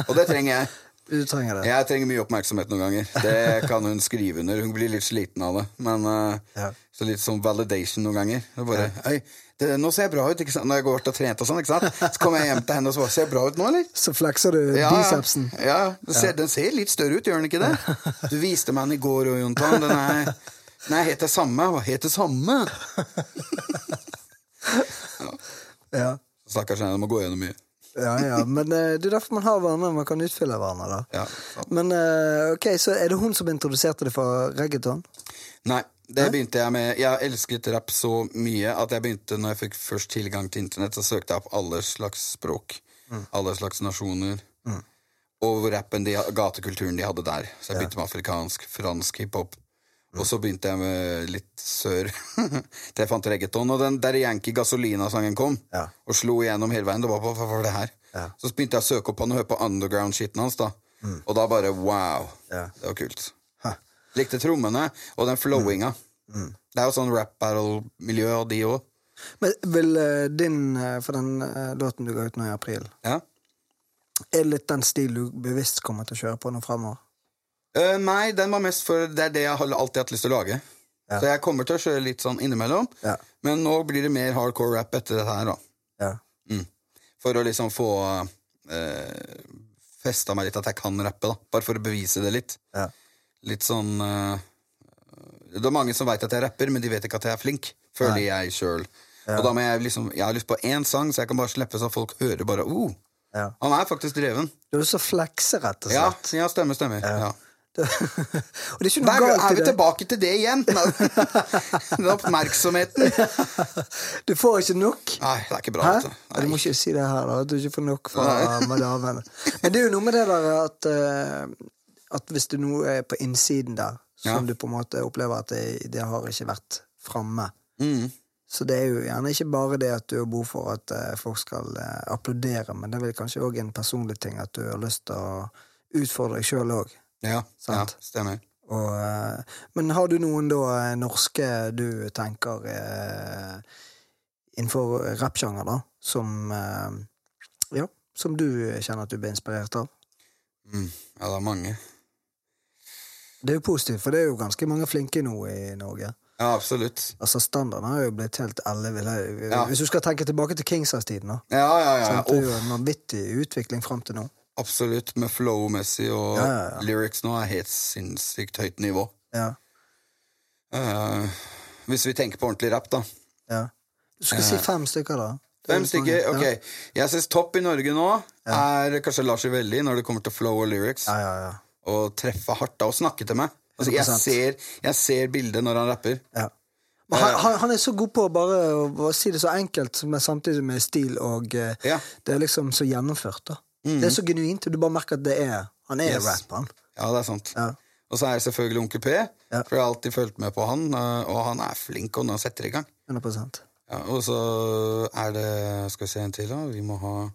Og det trenger jeg. Du trenger det. Jeg trenger mye oppmerksomhet noen ganger. Det kan hun skrive under. Hun blir litt sliten av det. Men uh, Ja. så litt sånn validation noen ganger. Det er bare, «Oi, det, nå ser jeg bra ut, ikke sant? Når jeg går og trent og sånn, ikke sant? Så kommer jeg hjem til henne og så bare, ser jeg bra ut nå, eller? Så flekser du Ja, bicepsen. Ja, ja. Den, ser, den ser litt større ut, gjør den ikke det? Du viste meg den i går, òg, Jontan. Den er, den er helt det samme. Hva het det samme? Ja. Stakkars henne, må gå gjennom mye. Ja, ja, men eh, det er derfor man har hverandre. Man kan utfylle hverandre. da Ja, sant. Men eh, ok, så er det hun som introduserte deg for reggaeton? Nei, det begynte jeg med. Jeg elsket rapp så mye at jeg begynte, når jeg fikk først tilgang til internett, så søkte jeg opp alle slags språk. Alle slags nasjoner. Og rappen, de, gatekulturen de hadde der. Så jeg begynte med afrikansk, fransk hiphop. Og så begynte jeg med litt sør. Til jeg fant reggaeton. Og den der Yankee Gasolina-sangen kom, Ja. og slo igjennom hele veien. Det var på, hva var det her? Ja. Så begynte jeg å søke opp han og høre på underground-skitten hans. da Og da bare wow. Ja. Det var kult. Ha. Likte trommene og den flowinga. Mm. Det er jo sånn rap battle-miljø, og de òg. Men vil eh, din eh, For den eh, låten du ga ut nå i april, Ja. er litt den stil du bevisst kommer til å kjøre på nå fremover? Eh, nei, den var mest for Det er det jeg har alltid hatt lyst til å lage. Ja. Så jeg kommer til å kjøre litt sånn innimellom. Ja. Men nå blir det mer hardcore rap etter dette her, da. Ja. For å liksom få uh, festa meg litt at jeg kan rappe, da. Bare for å bevise det litt. Ja. Litt sånn uh, Det er mange som veit at jeg rapper, men de vet ikke at jeg er flink. Føler jeg sjøl. Og da må jeg liksom Jeg har lyst på én sang, så jeg kan bare slippe så folk hører bare oh, Ja. Han er faktisk dreven. Du er så flekse, rett og slett. ja stemmer, stemmer. Ja. Og det er ikke noe galt i det. er vi tilbake til det igjen! Den oppmerksomheten. Du får ikke nok. Nei, det er ikke bra. Vet du. Må ikke si det her, da. At du ikke får nok fra madamene. Men det er jo noe med det der at, eh, at hvis du nå er på innsiden der, som Ja. du på en måte opplever at det, det har ikke vært framme Mm. Så det er jo gjerne ikke bare det at du har behov for at eh, folk skal eh, applaudere, men det er vel kanskje òg en personlig ting at du har lyst til å utfordre deg sjøl òg. Ja, ja, stemmer. Og, eh, men har du noen da eh, norske du tenker eh, innenfor rappsjanger, da, som eh, Ja, som du kjenner at du blir inspirert av? Mm. Ja, det er mange. Det er jo positivt, for det er jo ganske mange flinke nå i Norge. Ja, absolutt. Altså Standarden har jo blitt helt ellevill. Ja. Hvis du skal tenke tilbake til Kingsize-tiden, da. Ja, ja, ja. sant? Det er jo en vanvittig utvikling fram til nå. Absolutt. Med flow-messig og Ja, ja, lyrics nå er helt sinnssykt høyt nivå. Ja, Eh, hvis vi tenker på ordentlig rap, da. ja. Du skal si fem stykker, da. Fem stykker, ok. Jeg synes topp i Norge nå er kanskje Lars Ivelli når det kommer til flow og lyrics. Ja, ja, ja. Og treffe hardt da og snakke til meg. Altså, jeg, ser, jeg ser bildet når han rapper. ja. Men han, han, han er så god på bare å, å si det så enkelt, men samtidig med stil, og eh, Ja. det er liksom så gjennomført. da Det er så genuint, og du bare merker at det er Han er Yes. rap, han. Ja, det er sant. Ja. Og så er jeg selvfølgelig Onkel P, Ja. for jeg har alltid fulgt med på han, eh, og han er flink og når han setter i gang. 100 Ja, og så er det Skal vi se en til, da. Vi må ha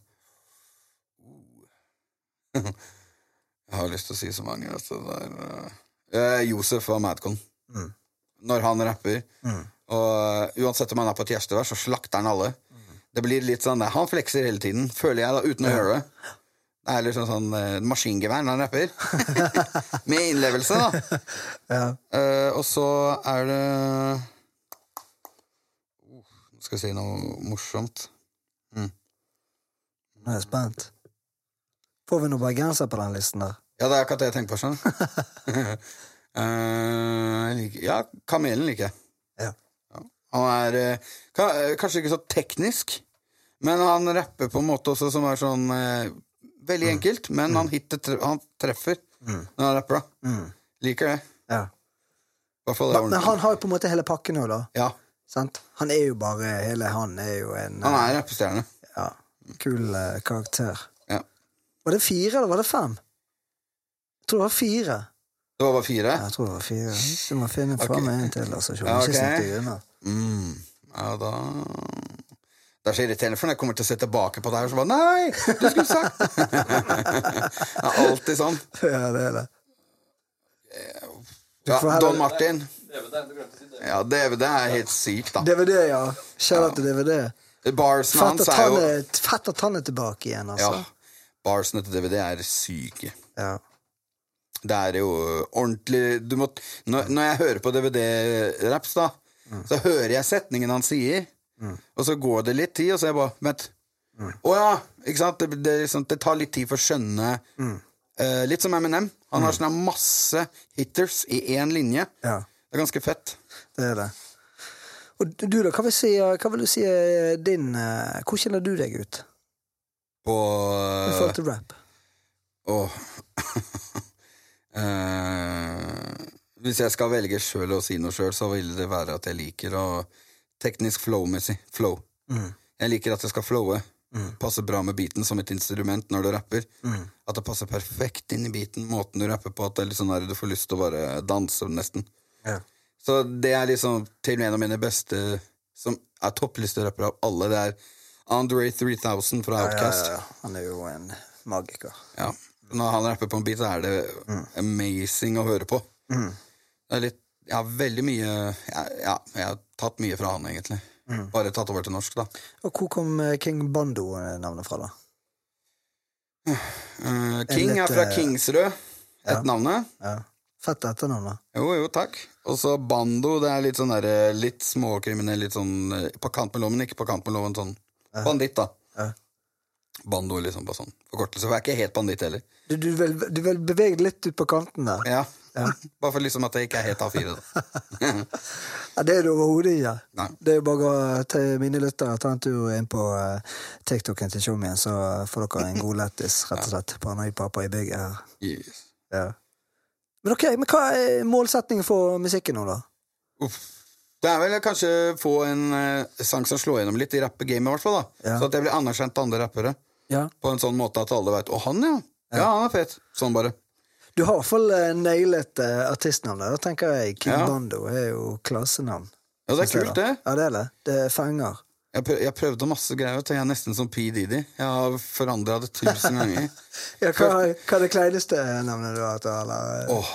Jeg har lyst til å si så mange. Altså, det er, eh, Josef av Madcon. Mm. Når han rapper. Og eh, uansett om han er på et gjestevær, så slakter han alle. Det blir litt sånn Han flekser hele tiden, føler jeg, da, uten å høre det. Det er liksom sånn uh, maskingevær når han rapper. Med innlevelse, da. Ja. uh, og så er det uh, skal jeg si noe morsomt. Nå er jeg spent. Får vi noen bergenser på den listen der? Ja, det er akkurat det jeg tenker på. Sånn. uh, ja, Kamelen liker jeg. Ja. Han er ka, kanskje ikke så teknisk, men han rapper på en måte også som er sånn Veldig enkelt, men han, hitter, han treffer når han rapper. da Liker det. Ja. Men, men han har jo på en måte hele pakken nå, da. Ja, Sant? Han er jo bare Hele han er jo en han er rappestjerne. ja, kul uh, karakter. Ja. Var det fire, eller var det fem? Jeg tror det var fire. Det var bare fire? Ja, jeg tror det var fire. Du må finne okay. fram en til. Altså, så Ja, ikke ok. sitte unna. Mm. Ja, da Det er så irriterende, for når jeg kommer til å se tilbake på det her, så bare Nei! Du skulle sagt Det er alltid sånn. Ja, det er det. Ja, Don Martin. Ja, DVD er helt sykt, da. DVD, ja. Kjære til DVD. Barsen Fett hans at, er jo er, fett at han er tilbake igjen, Ja. altså. Barsene til DVD er syke. Ja. Det er jo ordentlig du må, når, når jeg hører på DVD-raps, da, så hører jeg setningen han sier, og så går det litt tid, og så er jeg bare Vent. Å ja! Ikke sant? Det, det, liksom, det tar litt tid for å skjønne eh, Litt som Eminem. Han har sånn masse hitters i én linje. ja, Det er ganske fett. det er det. Og du, da, hva vil, si, hva vil du si din uh, Hvor kjenner du deg ut På i forhold til rap? Åh uh, Hvis jeg skal velge sjøl å si noe sjøl, så vil det være at jeg liker å Teknisk flow-messig. Flow. Jeg liker at det skal flowe. Passe bra med beaten som et instrument når du rapper. At det passer perfekt inn i beaten, måten du rapper på. At det er litt sånn der, du får lyst til å bare danse, nesten. Ja. Så det er liksom til og med en av mine beste som er topplisterappere av alle. Det er Andre 3000 fra Ja, ja, ja. Han er jo en magiker. Ja. Når han rapper på en beat, så er det amazing å høre på. Det er litt Ja, veldig mye ja, ja, jeg har tatt mye fra han, egentlig. Bare tatt over til norsk, da. Og hvor kom eh, King Bando-navnet fra, da? Uh, King litt, er fra eh, Kingsrød, et navnet. Ja. Fett etternavn, da. Jo, jo, takk. Og så Bando, det er litt sånn derre Litt småkriminell, litt sånn på kant med loven, ikke på kant med loven, sånn banditt, da. Ja. Bando, liksom, på sånn forkortelse. For jeg er ikke helt banditt heller. Du, du, vil, du vil bevege deg litt ut på kanten der. Ja. Bare for liksom at jeg ikke er helt A4, da. Ja, det er du overhodet ikke. Nei. Det er jo bare å ta mine lyttere ta en tur inn på uh, TikToken til Tjomien, så får dere en god lættis, rett og slett. Paranoid pappa i bygget her. Yes. Ja. Men ok, men hva er målsetningen for musikken nå, da? Uff. Det er vel kanskje få en eh, sang som slår gjennom litt i rappegamet, i hvert fall. da. Ja. Så at jeg blir anerkjent av andre rappere. Ja. På en sånn måte at alle veit 'Å, han, ja'. ja. han er fet. Sånn bare. Du har i hvert fall eh, nailet uh, artistnavnet. Da tenker jeg King Ja. Bando er jo klassenavn. Ja, det er kult, det. Ja, det er det. Det fenger. Jeg, prøv, jeg prøvde masse greier. Jeg er nesten som P. Didi. Jeg har forandra det tusen ganger. Ja, hva, hva er det kleineste navnet du har hatt? Eller? Åh.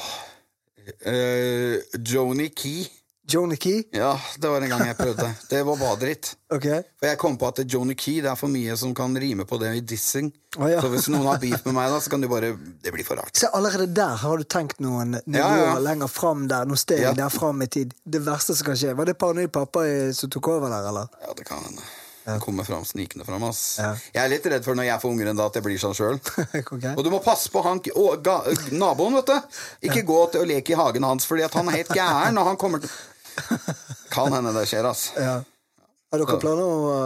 uh, Joni Key. Joni Key? Ja, det var en gang jeg prøvde. Det var bare dritt. Okay. For jeg kom på at Joni Key det er for mye som kan rime på det i dissing. Oh, ja. Så hvis noen har beef med meg, da, så kan du bare Det blir for rart. Så allerede der har du tenkt noen nivåer Ja, ja. lenger fram der, noen steg Ja. der fram i tid. Det verste som kan skje. Var det paranoid pappa som tok over der, eller? Ja, det kan hende. Ja. kommer fram, snikende fram, ass. Ja. Jeg er litt redd for når jeg får unger enn da, at jeg blir sånn sjøl. okay. Og du må passe på han å, ga, naboen, vet du. Ikke gå til å leke i hagen hans, fordi at han er helt gæren og han kommer til Kan hende det skjer, ass. Ja. Har dere planer om å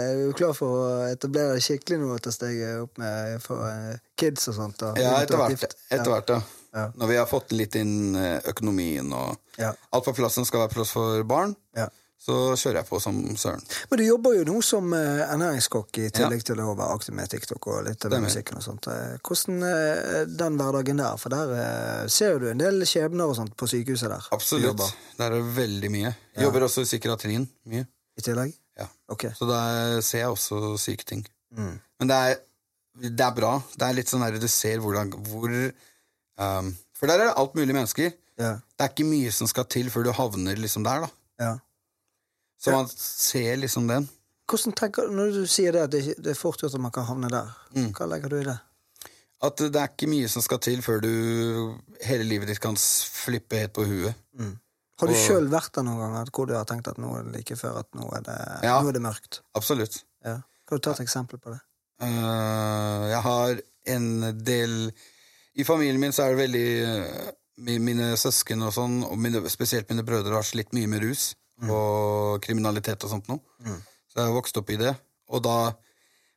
Er du klar for å etablere deg skikkelig nå etter steget opp med for eh, kids og sånt? Da? Ja, etter hvert. Etter hvert, ja. Ja. Når vi har fått litt inn eh, økonomien og Ja. alt på plass som skal være plass for barn, Ja. Så kjører jeg på som søren. Men du jobber jo nå som eh, ernæringskokk i tillegg til å være aktiv med TikTok og litt av musikken og sånt. Eh, Hvordan er den hverdagen der? For der eh, ser du en del skjebner og sånt på sykehuset der. Absolutt. Der er det veldig mye. Jobber også i psykiatrien mye. I tillegg? Ja. Okay. Så der ser jeg også syke ting. Mm. Men det er, det er bra. Det er litt sånn der du ser hvordan hvor um, For der er det alt mulig mennesker. Ja. Det er ikke mye som skal til før du havner liksom der, da. ja. Så man ser liksom den. Hvordan tenker du, Når du sier det det, det er fort gjort at man kan havne der, Mm. hva legger du i det? At det er ikke mye som skal til før du hele livet ditt kan flippe helt på huet. Har du Og- sjøl vært der noen ganger hvor du har tenkt at nå er det like før at nå er det, Ja. nå er det mørkt? Absolutt. Ja. Kan du ta et eksempel på det? Uh, jeg har en del I familien min så er det veldig uh, Mine søsken og sånn, og mine, spesielt mine brødre, har slitt mye med rus og kriminalitet og sånt noe. Så jeg har vokst opp i det. Og da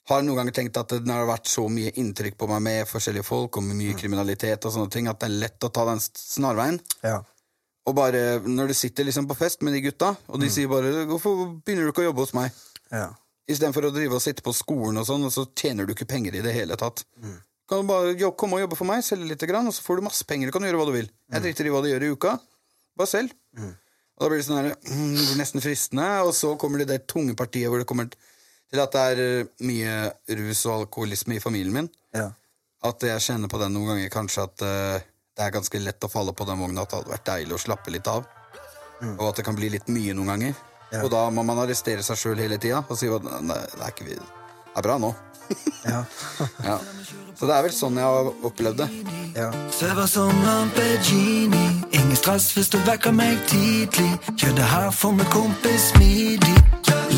har jeg noen ganger tenkt at det har vært så mye inntrykk på meg med forskjellige folk og med Mm. mye kriminalitet og sånne ting, at det er lett å ta den snarveien. Ja. Og bare når du sitter liksom på fest med de gutta, og Mm. de sier bare 'Hvorfor begynner du ikke å jobbe hos meg?' ja. Istedenfor å drive og sitte på skolen, og sånn, og så tjener du ikke penger i det hele tatt. Mm. Kan du bare komme og jobbe for meg, selge litt, grann, og så får du masse penger. Du kan gjøre hva du vil. Jeg Mm. driter i hva du gjør i uka. Bare selg. Og da blir det sånn her, mm, nesten fristende, og så kommer det det tunge partiet hvor det kommer til at det er eh, mye rus og alkoholisme i familien min. ja. At jeg kjenner på den noen ganger kanskje at uh, det er ganske lett å falle på den vogna at det hadde vært deilig å slappe litt av. Og at det kan bli litt mye noen ganger. Og da må man arrestere seg sjøl hele tida og si at nei, det er ikke Det er bra nå. Ja. Ja. Så det er vel sånn jeg har opplevd det. ja. Svever som Lamborghini Ingen stress hvis du vekker meg tidlig Gjør det her for min kompis smidig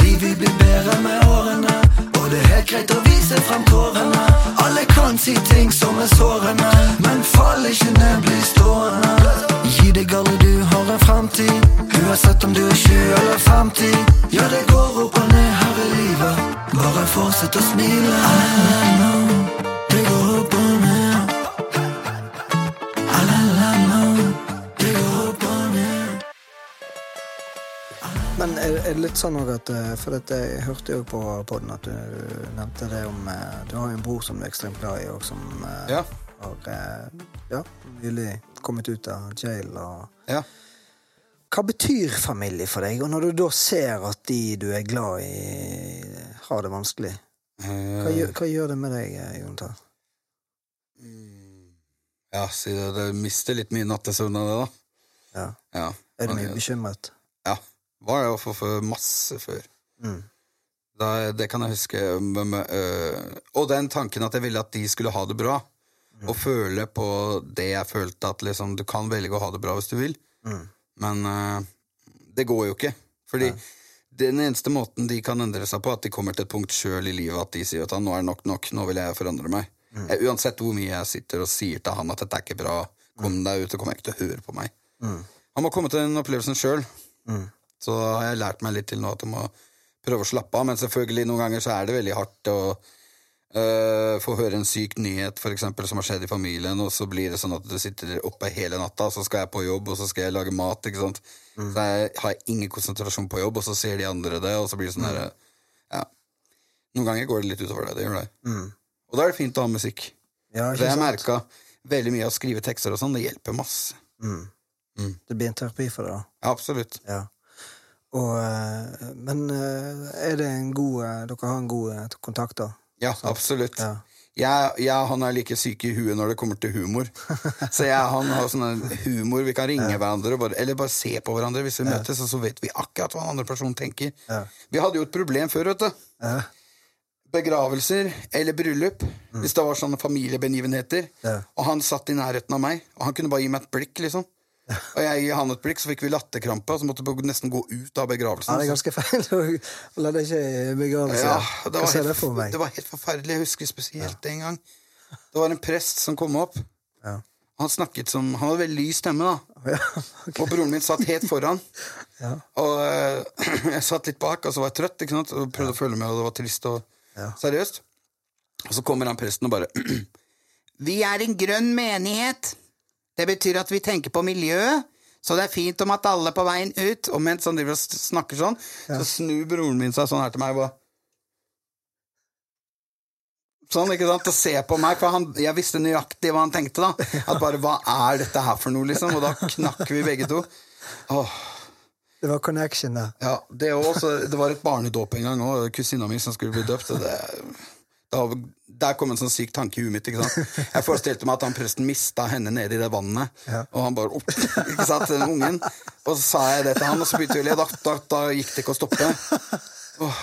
Livet blir bedre med årene Og det er helt greit å vise frem tårene Alle kan si ting som er sårende Men fall ikke ned, bli stående Gi deg aldri, du har en fremtid. Uansett om du er 20 eller 50 Ja, det går opp og ned her i livet. Bare fortsett å smile. Know Det går opp og ned. Det går opp og ned Men er, er det litt sånn òg at eh, For dette, jeg hørte jo på podden at du nevnte det om eh, Du har jo en bror som du er ekstremt glad i, og som eh, Ja. Har eh, ja, nylig kommet ut av jail. Og Ja. Hva betyr familie for deg? Og når du da ser at de du er glad i, har det vanskelig, hva gjør, hva gjør det med deg, eh, Jonathan? ja, si det. Det mister litt mye nattesøvn av det, da. Ja. Ja. Er du mye bekymret? Ja. Var det jo for, for masse før. Mm. Da, det kan jeg huske. Øh, og den tanken at jeg ville at de skulle ha det bra. Mm. Og føle på det jeg følte, at liksom, du kan velge å ha det bra hvis du vil. Mm. Men uh, det går jo ikke. Fordi den eneste måten de kan endre seg på, at de kommer til et punkt sjøl i livet at de sier at nå er det nok nok, nå vil jeg forandre meg. Mm. Jeg, Uansett hvor mye jeg sitter og sier til han at dette er ikke bra, kom deg ut, så kommer jeg ikke til å høre på meg. Han må komme til den opplevelsen sjøl. Mm. Så har jeg lært meg litt til nå at jeg må prøve å slappe av, men selvfølgelig noen ganger så er det veldig hardt å øh, få høre en syk nyhet for eksempel, som har skjedd i familien, og så blir det sånn at du sitter oppe hele natta, så skal jeg på jobb, og så skal jeg lage mat. ikke sant? Så jeg har ingen konsentrasjon på jobb, og så ser de andre det, og så blir det sånn her ja. Noen ganger går det litt utover det. det gjør det. Og da er det fint å ha musikk. Ja, det jeg merka veldig mye av å skrive tekster og sånn, det hjelper masse. Det blir en terapi for deg, da. Ja, absolutt. Ja. Og, eh, men eh, er det en god Dere har en god kontakt, da? Ja, absolutt. Ja. Jeg, jeg han er like syk i huet når det kommer til humor. Så jeg han har sånn humor. Vi kan ringe hverandre bare, eller bare se på hverandre hvis vi møtes, og så vet vi akkurat hva den andre personen tenker. Ja. Vi hadde jo et problem før, vet du. Ja. Begravelser eller bryllup. Hvis det var sånne familiebegivenheter. Mm. Ja. Og han satt i nærheten av meg, og han kunne bare gi meg et blikk, liksom. Og jeg gir han et blikk, så fikk vi latterkrampe, så måtte vi nesten gå ut av begravelsen. Ja, det er ganske feil å la deg ikke i begravelse. Ja, det var, helt, det for meg? det var helt forferdelig. Jeg husker spesielt en gang. Det var en prest som kom opp. Ja. Han snakket som Han hadde veldig lys stemme, da. Ja, okay. Og broren min satt helt foran. Ja. Og eh, jeg satt litt bak, og så var jeg trøtt ikke sant? og prøvde å følge med, og det var trist og Ja. seriøst. Og så kommer han presten og bare Vi er en grønn menighet. Det betyr at vi tenker på miljøet. Så det er fint om at alle er på veien ut. Og mens han driver og snakker sånn, så snur broren min seg sånn her til meg og bare Sånn, ikke sant, og ser på meg, for han, jeg visste nøyaktig hva han tenkte. da At bare, hva er dette her for noe, liksom? Og da knakk vi begge to. Åh, Det var connection da. ja, det, også, det var et barnedåp en gang òg, kusina mi som skulle bli døpt. og Det, da, der kom en sånn syk tanke i huet mitt. ikke sant? Jeg forestilte meg at han presten mista henne nede i det vannet, og han bare opp, ikke sant, den ungen. Og så sa jeg det til han, og så begynte vi å le. Da, da, da gikk det ikke å stoppe. Åh,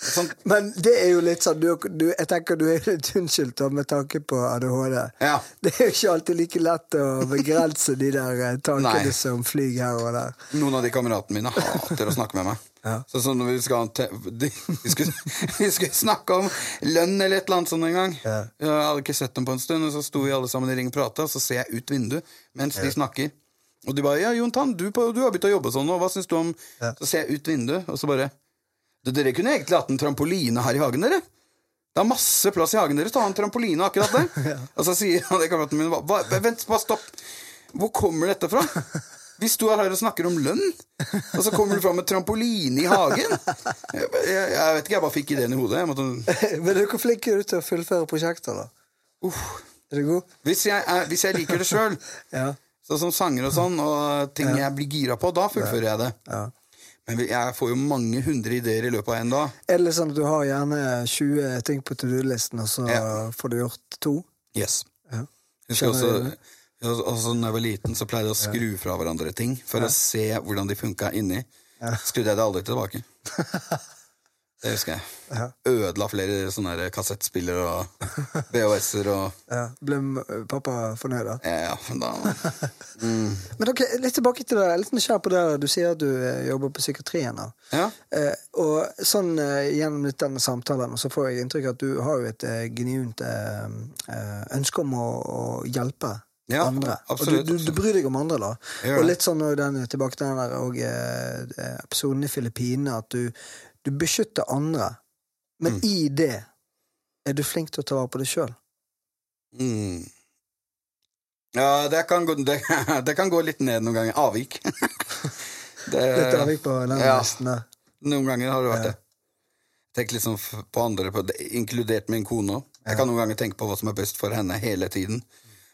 sånn, Men det er jo litt sånn du, du, Jeg tenker du er litt unnskyldt med tanke på ADHD. Ja. Det er jo ikke alltid like lett å begrense de der eh, tankene som flyr her og der. Noen av de kameratene mine hater å snakke med meg. Ja. Så sånn når vi, skal, de, vi, skulle, vi skulle snakke om lønn eller et eller annet sånn en gang. Ja. Jeg hadde ikke sett dem på en stund, og så sto vi alle sammen i ring og prata, og så ser jeg ut vinduet mens de snakker. Og de bare 'Ja, Jon Tann, du, du har begynt å jobbe sånn nå, hva syns du om. Så ser jeg ut vinduet, og så bare «Du, Dere kunne egentlig hatt en trampoline her i hagen, dere. Det er masse plass i hagen deres. ha en trampoline akkurat der. Og så sier han det kameraten min hva, Vent, bare stopp. Hvor kommer dette fra? Vi er her og snakker om lønn, og så kommer du fram med trampoline i hagen. Jeg, jeg, jeg vet ikke, jeg bare fikk ideen i hodet. Måtte, Men du, hvor flink er du til å fullføre prosjekter, da? Uh. Er du god? Hvis, jeg, er, hvis jeg liker det sjøl, Ja. sånn som sanger og sånn, og ting jeg blir gira på, da fullfører jeg det. ja. Men jeg får jo mange hundre ideer i løpet av en dag. Eller sånn at du har gjerne 20 ting på to do-listen, og så Ja. får du gjort to? Yes. Ja. Husker også, også, når jeg var liten, så pleide jeg å skru fra hverandre ting for å se hvordan de funka inni. Skrudde jeg det aldri tilbake. Det husker jeg. Ja. Ødela flere sånne kassettspillere og BHS-er og Ja. Ble pappa fornøyd, da? Ja, da da Men okay, litt tilbake til det. Litt nysgjerrig på det. Du sier at du eh, jobber på psykiatrien. Ja. Eh, og sånn eh, gjennom litt denne samtalen så får jeg inntrykk av at du har jo et eh, genuint eh, eh, ønske om å, å hjelpe Ja, andre. absolutt, og du, du, du bryr deg om andre, da. Og litt sånn den, tilbake til den der og, eh, episoden i Filippinene, at du, du beskytter andre. Men Mm. i det er du flink til å ta vare på deg sjøl. Mm. Ja, det kan, gå, det, det kan gå litt ned noen ganger. Avvik. det, Litt avvik på den ja. der. Noen ganger har det vært det. Tenk liksom på andre, på, det- inkludert min kone. Jeg kan noen ganger tenke på hva som er best for henne hele tiden.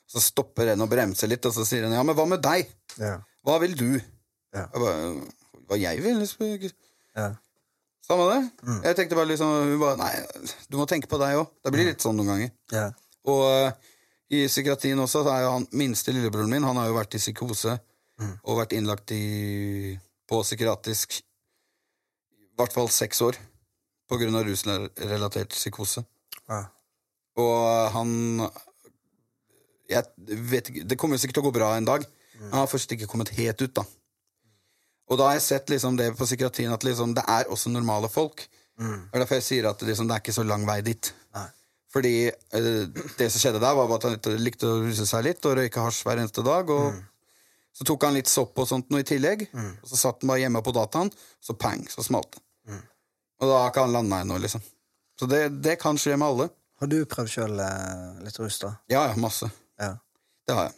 Så stopper en og bremser litt, og så sier en ja, men hva med deg? Ja. Hva vil du? Ja. Jeg bare, hva jeg vil? liksom. Ja. Samme det. Jeg tenkte bare liksom bare Nei, du må tenke på deg òg. Det blir litt sånn noen ganger. Yeah. Og uh, i psykiatrien også, så er jo han minste lillebroren min Han har jo vært i psykose og vært innlagt i, på psykiatrisk i hvert fall seks år på grunn av rusrelatert psykose. Ah. Og eh, han jeg vet ikke, Det kommer jo sikkert til å gå bra en dag. Han har først ikke kommet helt ut, da. Og da har jeg sett liksom det på psykiatrien at liksom, det er også normale folk. Det er derfor jeg sier at liksom, det er ikke så lang vei dit. Nei. Fordi eh, det som skjedde der, var at han likte å ruse seg litt og røyke hasj hver eneste dag. Og Så tok han litt sopp og sånt noe i tillegg, og så satt han bare hjemme på dataen, så pang, så smalt det. Og da har ikke han landa ennå, liksom. Så det, det kan skje med alle. Har du prøvd sjøl eh, litt rus, da? Ja, ja, masse. Ja. Det har jeg.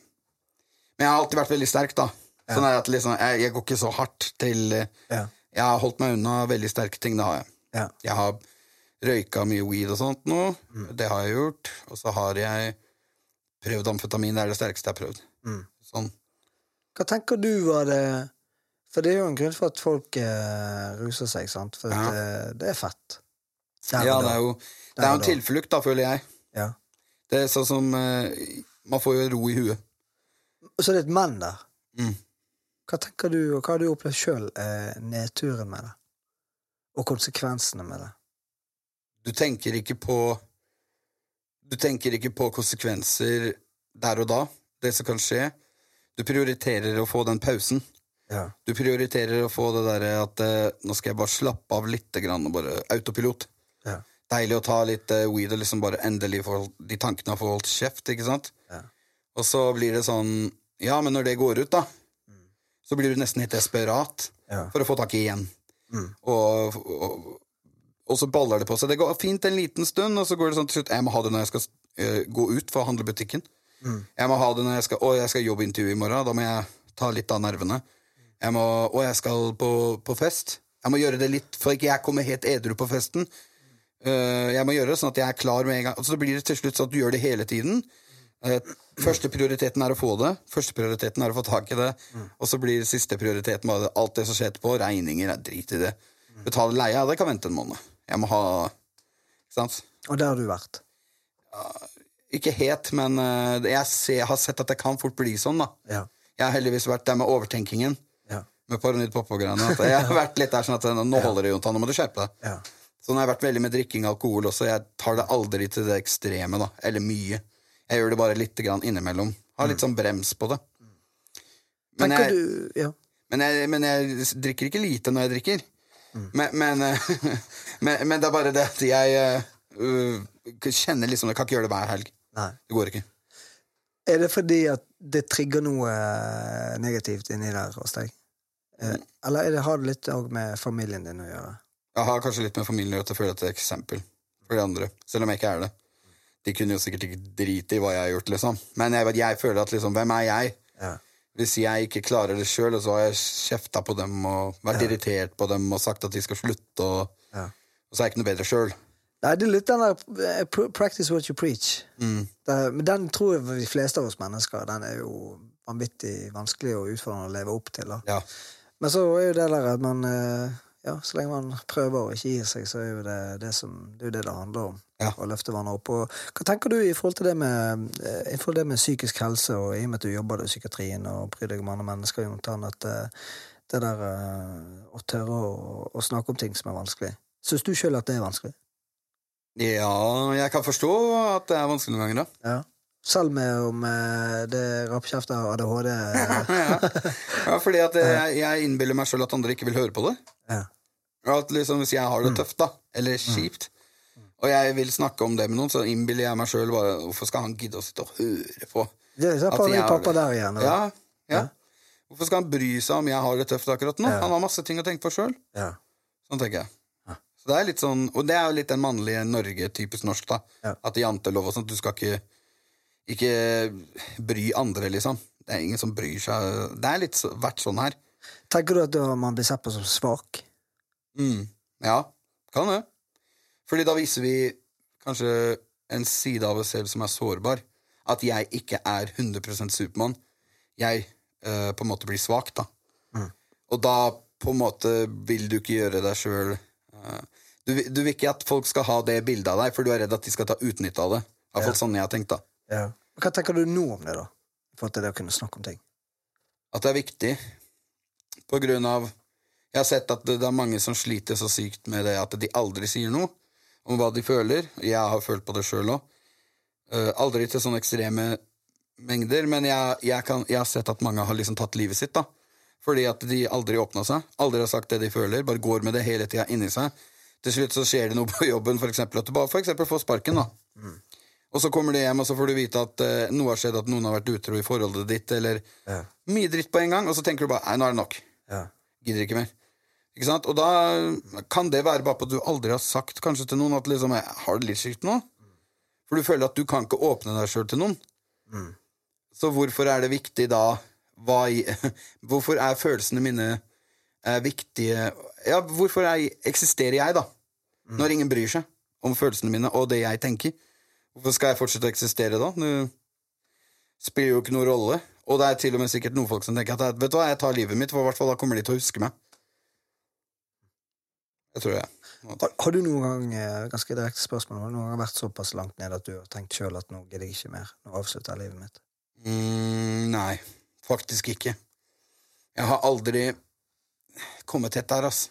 Men jeg har alltid vært veldig sterk, da. Sånn er at liksom, jeg, jeg går ikke så hardt til eh, Ja. Jeg har holdt meg unna veldig sterke ting, det har jeg. ja. Jeg har røyka mye weed og sånt nå. Mm. Det har jeg gjort. Og så har jeg prøvd amfetamin. Det er det sterkeste jeg har prøvd. Mm. Sånn. Hva tenker du var det For det er jo en grunn for at folk eh, ruser seg, sant? For Ja. at, eh, det er fett. Der Ja, det er jo, det er en tilflukt, da, føler jeg. Ja. Det er sånn som eh, Man får jo ro i huet. Så er det et men der. Mm. Hva tenker du, og hva har du opplevd sjøl, eh, nedturen med det? Og konsekvensene med det? Du tenker ikke på Du tenker ikke på konsekvenser der og da, det som kan skje. Du prioriterer å få den pausen. Ja. Du prioriterer å få det derre at eh, nå skal jeg bare slappe av litt, grann, og bare autopilot. Ja. Deilig å ta litt eh, weed og liksom bare endelig få de tankene har holdt kjeft, ikke sant? Ja. Og så blir det sånn Ja, men når det går ut, da, så blir du nesten helt desperat Ja. for å få tak i igjen. Mm. Og, og, og så baller det på seg. Det går fint en liten stund, og så går det sånn til slutt Jeg må ha det når jeg skal uh, gå ut for å handle butikken. Mm. Jeg må ha det når jeg skal Å, jeg skal jobbintervju i morgen. Da må jeg ta litt av nervene. Jeg må, og jeg skal på, på fest. Jeg må gjøre det litt, for ikke jeg kommer helt edru på festen. Uh, jeg må gjøre det sånn at jeg er klar med en gang. Så blir det til slutt sånn at du gjør det hele tiden. Uh, første prioriteten er å få det. Første prioriteten er å få tak i det. Og så blir siste prioriteten bare alt det som skjer etterpå. Regninger, jeg drit i det. Betale leia, det kan vente en måned. Jeg må ha Ikke sant? Og der har du vært. Ikke helt, men eh, jeg, ser, jeg har sett at det kan fort bli sånn, da. Ja. Jeg har heldigvis vært der med overtenkingen. Ja. Med paranoid pappa-greiene. Jeg har vært litt der sånn at nå holder det, Jontan, nå må du skjerpe deg. Ja. Sånn har jeg vært veldig med drikking og alkohol også. Jeg tar det aldri til det ekstreme, da. Eller mye. Jeg gjør det bare litt grann innimellom. Har litt sånn brems på det. Men jeg, du Ja. men jeg, men jeg drikker ikke lite når jeg drikker. Men, men, eh, men, men det er bare det at jeg øh, kjenner liksom Jeg kan ikke gjøre det hver helg. Nei. Det går ikke. Er det fordi at det trigger noe eh, negativt inni der hos deg? Mm. Eller er det, har det litt med familien din å gjøre? Jeg har kanskje litt med familien å gjøre, Til å et eksempel. for de andre, selv om jeg ikke er det. De kunne jo sikkert ikke drite i hva jeg har gjort, liksom. Men jeg, jeg føler at liksom, hvem er jeg? Ja. Hvis jeg ikke klarer det sjøl, og så har jeg kjefta på dem og vært irritert på dem og sagt at de skal slutte, og, Ja. og så er jeg ikke noe bedre sjøl. Nei, det er litt den der eh, 'practice what you preach'. Mm. Det, men den tror jeg de fleste av oss mennesker Den er jo vanvittig vanskelig og utfordrende å leve opp til. Ja. Men så er jo det der at man eh, Ja, så lenge man prøver å ikke gi seg, så er jo det det som det, er det, det handler om. Ja. Å løfte hverandre opp. Og hva tenker du i forhold til det med, eh, til det med psykisk helse, og i og med at du jobber i psykiatrien og bryr deg om andre mennesker, at eh, det der eh, å tørre å, å snakke om ting som er vanskelig Syns du sjøl at det er vanskelig? ja, jeg kan forstå at det er vanskelig noen ganger, da. Ja. Selv med om det rappkjefta og ADHD ja. ja, fordi at jeg, jeg innbiller meg sjøl at andre ikke vil høre på det. ja. At liksom Hvis jeg har det tøft, da, eller kjipt, og jeg vil snakke om det med noen, så innbiller jeg meg sjøl bare Hvorfor skal han gidde å sitte og høre på? Det er At pappa, jeg pappa der igjen. Ja, ja. Hvorfor skal han bry seg om jeg har det tøft akkurat nå? Ja. Han har masse ting å tenke på sjøl. Ja. Sånn tenker jeg. Så det er litt sånn, Og det er jo litt den mannlige Norge, typisk norsk, da. At jantelov og sånt. Du skal ikke ikke bry andre, liksom. Det er ingen som bryr seg. Det er litt vært sånn her. Tenker du at man blir sett på som svak? Mm. Ja, kan det. Fordi da viser vi kanskje en side av oss selv som er sårbar. At jeg ikke er 100 Supermann. Jeg eh, på en måte blir svak, da. Og da på en måte vil du ikke gjøre deg sjøl du, vil- du vil ikke at folk skal ha det bildet av deg, for du er redd at de skal ta utnytte av det. Hvert fall sånn jeg har tenkt, da. Ja. Hva tenker du nå om det, da? For at det å kunne snakke om ting? At det er viktig. På grunn av Jeg har sett at det, det er mange som sliter så sykt med det at de aldri sier noe om hva de føler. Jeg har følt på det sjøl òg. aldri til sånne ekstreme mengder, men jeg, jeg, kan, jeg har sett at mange har liksom tatt livet sitt. da Fordi at de aldri åpna seg, aldri har sagt det de føler, bare går med det hele tida inni seg. Til slutt så skjer det noe på jobben, for eksempel, at du bare for eksempel får sparken. da Og så kommer du hjem, og så får du vite at uh, noe har skjedd, at noen har vært utro i forholdet ditt, eller Ja. mye dritt på en gang, og så tenker du bare nei, nå er det nok. Ja. Gidder ikke mer. Og da kan det være bare på at du aldri har sagt kanskje til noen at liksom, jeg har det litt sykt nå. For du føler at du kan ikke åpne deg sjøl til noen. Så hvorfor er det viktig da hva i, Hvorfor er følelsene mine er viktige Ja, hvorfor er, eksisterer jeg, da? Når ingen bryr seg om følelsene mine og det jeg tenker. Hvorfor skal jeg fortsette å eksistere da? Det spiller jo ikke noen rolle. Og det er til og med sikkert noen folk som tenker at vet du hva, jeg tar livet mitt, for i hvert fall da kommer de til å huske meg. Det tror det. Har, har du noen gang eh, ganske direkte spørsmål, har du noen gang vært såpass langt ned at du har tenkt sjøl at nå gidder jeg ikke mer? Nå avslutter jeg livet mitt? Mm, nei, faktisk ikke. Jeg har aldri kommet tett der, ass.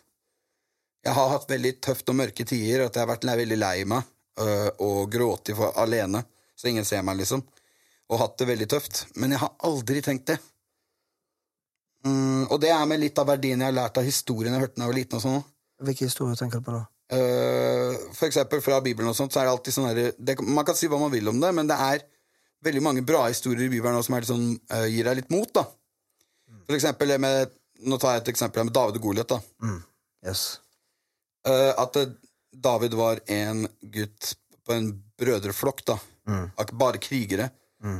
Jeg har hatt veldig tøft og mørke tider, at jeg har vært veldig lei meg øh, og grått alene, så ingen ser meg, liksom. Og hatt det veldig tøft. Men jeg har aldri tenkt det. Mm, og det er med litt av verdien jeg har lært av historien jeg hørte da jeg var liten. og sånn. Hvilke historier tenker du på da? Eh, for eksempel fra Bibelen og sånt, så er det alltid sånn herre Man kan si hva man vil om det, men det er veldig mange bra historier i Bibelen som sånn, eh, gir deg litt mot, da. For eksempel med Nå tar jeg et eksempel med David og Goliat, da. Mm. Yes. Eh, at David var en gutt på en brødreflokk, da. Mm. Bare krigere. Eh,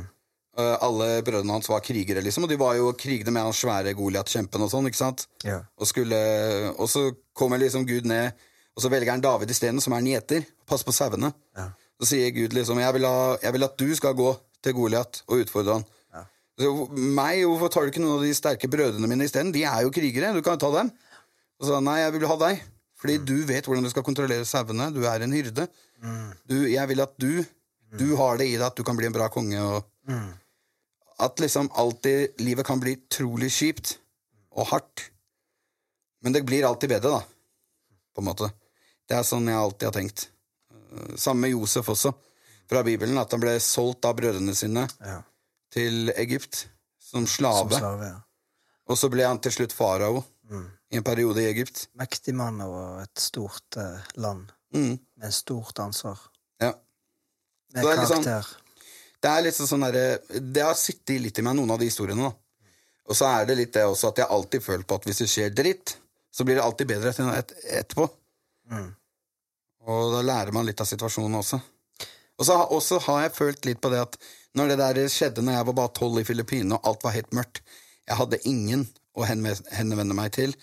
alle brødrene hans var krigere, liksom, og de var jo krigende med han svære Goliat-kjempen og sånn, ikke sant? Ja. Og, skulle, og så kommer liksom Gud ned, og så velger han David isteden, som er en gjeter. Pass på sauene. Ja. Så sier Gud liksom jeg vil, ha, 'Jeg vil at du skal gå til Goliat og utfordre han'. Ja. Så, meg, Hvorfor tar du ikke noen av de sterke brødrene mine isteden? De er jo krigere. Du kan jo ta dem. Og så nei, jeg vil ha deg. Fordi du vet hvordan du skal kontrollere sauene. Du er en hyrde. Du, jeg vil at du Du har det i deg at du kan bli en bra konge. Og At liksom alltid livet kan bli trolig kjipt og hardt. Men det blir alltid bedre, da. På en måte. Det er sånn jeg alltid har tenkt. Eh, Samme med Josef også, fra Bibelen. At han ble solgt av brødrene sine ja. til Egypt som slave. Som slave. ja. Og så ble han til slutt farao i en periode i Egypt. Mektig mann over et stort eh, land Mm. med stort ansvar. Ja. Med karakter. det Det er liksom sånn derre Det har sittet litt i meg, noen av de historiene. da Og så er det litt det også at jeg alltid føler på at hvis det skjer dritt, så blir det alltid bedre et, etterpå. Og da lærer man litt av situasjonen også. Og så også har jeg følt litt på det at når det der skjedde når jeg var bare tolv i Filippinene, og alt var helt mørkt Jeg hadde ingen å henvende meg til.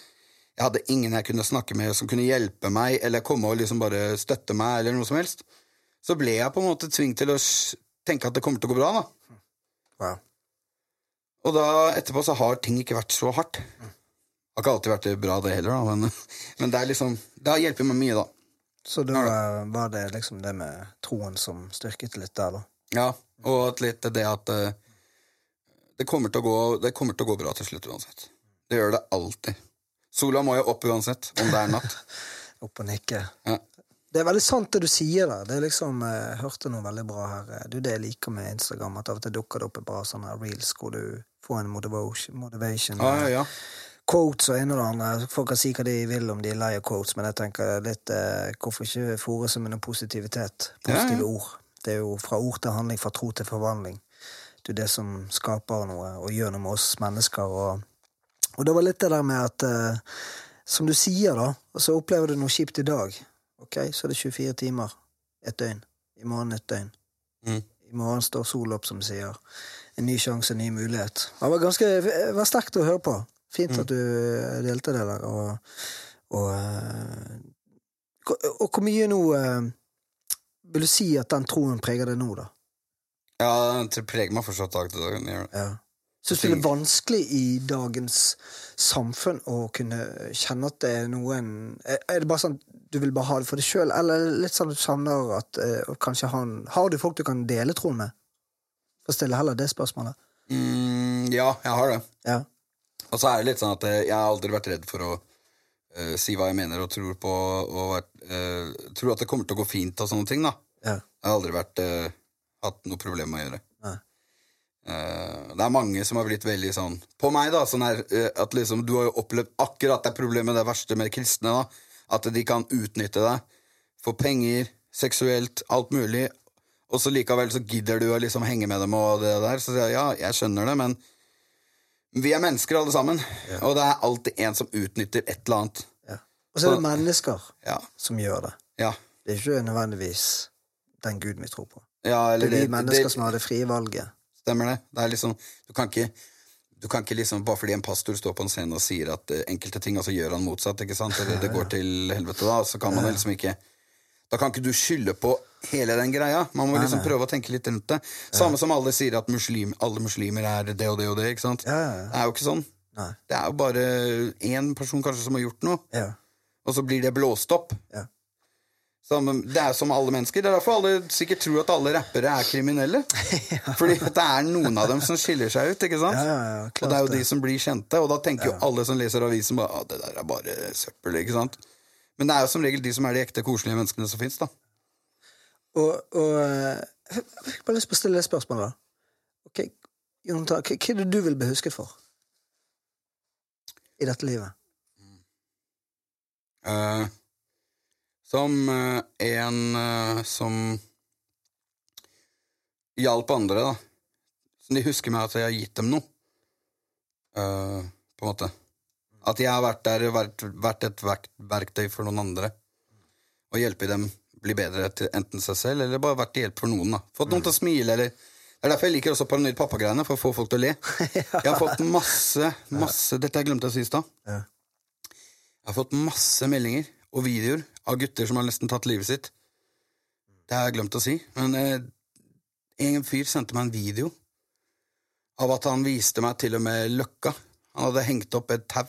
Jeg hadde ingen jeg kunne snakke med som kunne hjelpe meg, eller komme og liksom bare støtte meg, eller noe som helst. Så ble jeg på en måte tvunget til å tenke at det kommer til å gå bra, da. Ja. Og da etterpå så har ting ikke vært så hardt. Det har ikke alltid vært bra, det heller, da, men, men det er liksom Det har hjulpet meg mye, da. Så da var det liksom det med troen som styrket litt der, da. Ja, og at litt det at eh, det, kommer gå, det kommer til å gå bra til slutt uansett. Det gjør det alltid. Sola må jo opp uansett, om det er natt. Opp og nikke. Ja. Det er veldig sant det du sier der. Det er liksom, eh, Jeg hørte noe veldig bra her. Eh, Du, Det jeg liker med Instagram, at av og til dukker det opp et bra sånne reels hvor du får en motivation, motivation Ja, ja, ja. quotes og en og det andre. Folk kan si hva de vil om de er lei av quotes, men jeg tenker litt eh, Hvorfor ikke fòre seg med noe positivitet? Positive ja. ord. Det er jo fra ord til handling, fra tro til forvandling. Det er det som skaper noe og gjør noe med oss mennesker. Og, og det var litt det der med at eh, Som du sier, da, og så opplever du noe kjipt i dag. Ok, så er det 24 timer. Et døgn. I morgen et døgn. Mm. I morgen står sola opp, som de sier. En ny sjanse, en ny mulighet. Det var ganske det var sterkt å høre på. Fint at du eh, delte det der. Og, og, eh, og, og hvor mye nå eh, Vil du si at den troen preger deg nå, da? ja den preger meg fortsatt dag til dag. Ja. Syns du det er vanskelig i dagens samfunn å kunne kjenne at det er noen er det bare sånn du vil bare ha det for deg sjøl, eller er litt sånn at du savner at eh, kanskje han Har du folk du kan dele troen med? For å stille heller det spørsmålet. Mm, ja, jeg har det. Ja. Og så er det litt sånn at eh, jeg har aldri vært redd for å uh, si hva jeg mener og tror på, og eh, tror at det kommer til å gå fint og sånne ting, da. ja. Jeg har aldri vært, uh, hatt noe problem med å gjøre. Eh, det er mange som har blitt veldig sånn På meg, da. Sånn her, at liksom, du har jo opplevd akkurat det problemet, det verste med kristne. da At de kan utnytte deg for penger, seksuelt, alt mulig. Og så likevel så gidder du å liksom henge med dem og det der. Så sier jeg ja, jeg skjønner det, men vi er mennesker alle sammen. Og det er alltid en som utnytter et eller annet. ja. Og så er det mennesker Ja. som gjør det. Ja. Det er ikke nødvendigvis den guden vi tror på. ja Det er vi det, mennesker det, som har det frie valget. Stemmer det. Det er liksom Du kan ikke du kan ikke liksom, Bare fordi en pastor står på en scene og sier at eh, enkelte ting, og så gjør han motsatt, ikke sant? eller det går til helvete, da, så kan man liksom ikke Da kan ikke du skylde på hele den greia. Man må liksom prøve å tenke litt rundt det. Samme som alle sier at muslim, alle muslimer er det og det og det. ikke sant? Ja, ja, ja. Det er jo ikke sånn. Nei. Det er jo bare én person kanskje som har gjort noe, Ja. og så blir det blåst opp. Ja. Som, det er som alle mennesker. Det er derfor alle sikkert tror at alle rappere er kriminelle. Fordi det er noen av dem som skiller seg ut. ikke sant? Ja, ja, ja, klart og det er jo de som blir kjente, og da tenker jo alle som leser avisen bare, at det der er bare søppel. ikke sant? Men det er jo som regel de som er de ekte koselige menneskene som fins. Og, og eh, Jeg fikk bare lyst på å stille det spørsmålet, da. Ok, Jonathan, hva er det du vil bli husket for i dette livet? Eh, som eh, en eh, som hjalp andre, da. Som de husker meg at jeg har gitt dem noe. Uh, på en måte. At jeg har vært der vært, vært et verk, verktøy for noen andre. Og hjelpe dem bli bedre til enten seg selv, eller bare vært til hjelp for noen. da Fått noen til å smile, eller Det er derfor jeg liker også Paranoid pappa-greiene, for å få folk til å le. Jeg har fått masse, masse Dette jeg glemte å si i stad. Ja. Jeg har fått masse meldinger og videoer av gutter som har nesten tatt livet sitt. Det har jeg glemt å si, men eh, en fyr sendte meg en video av at han viste meg til og med løkka. Han hadde hengt opp et tau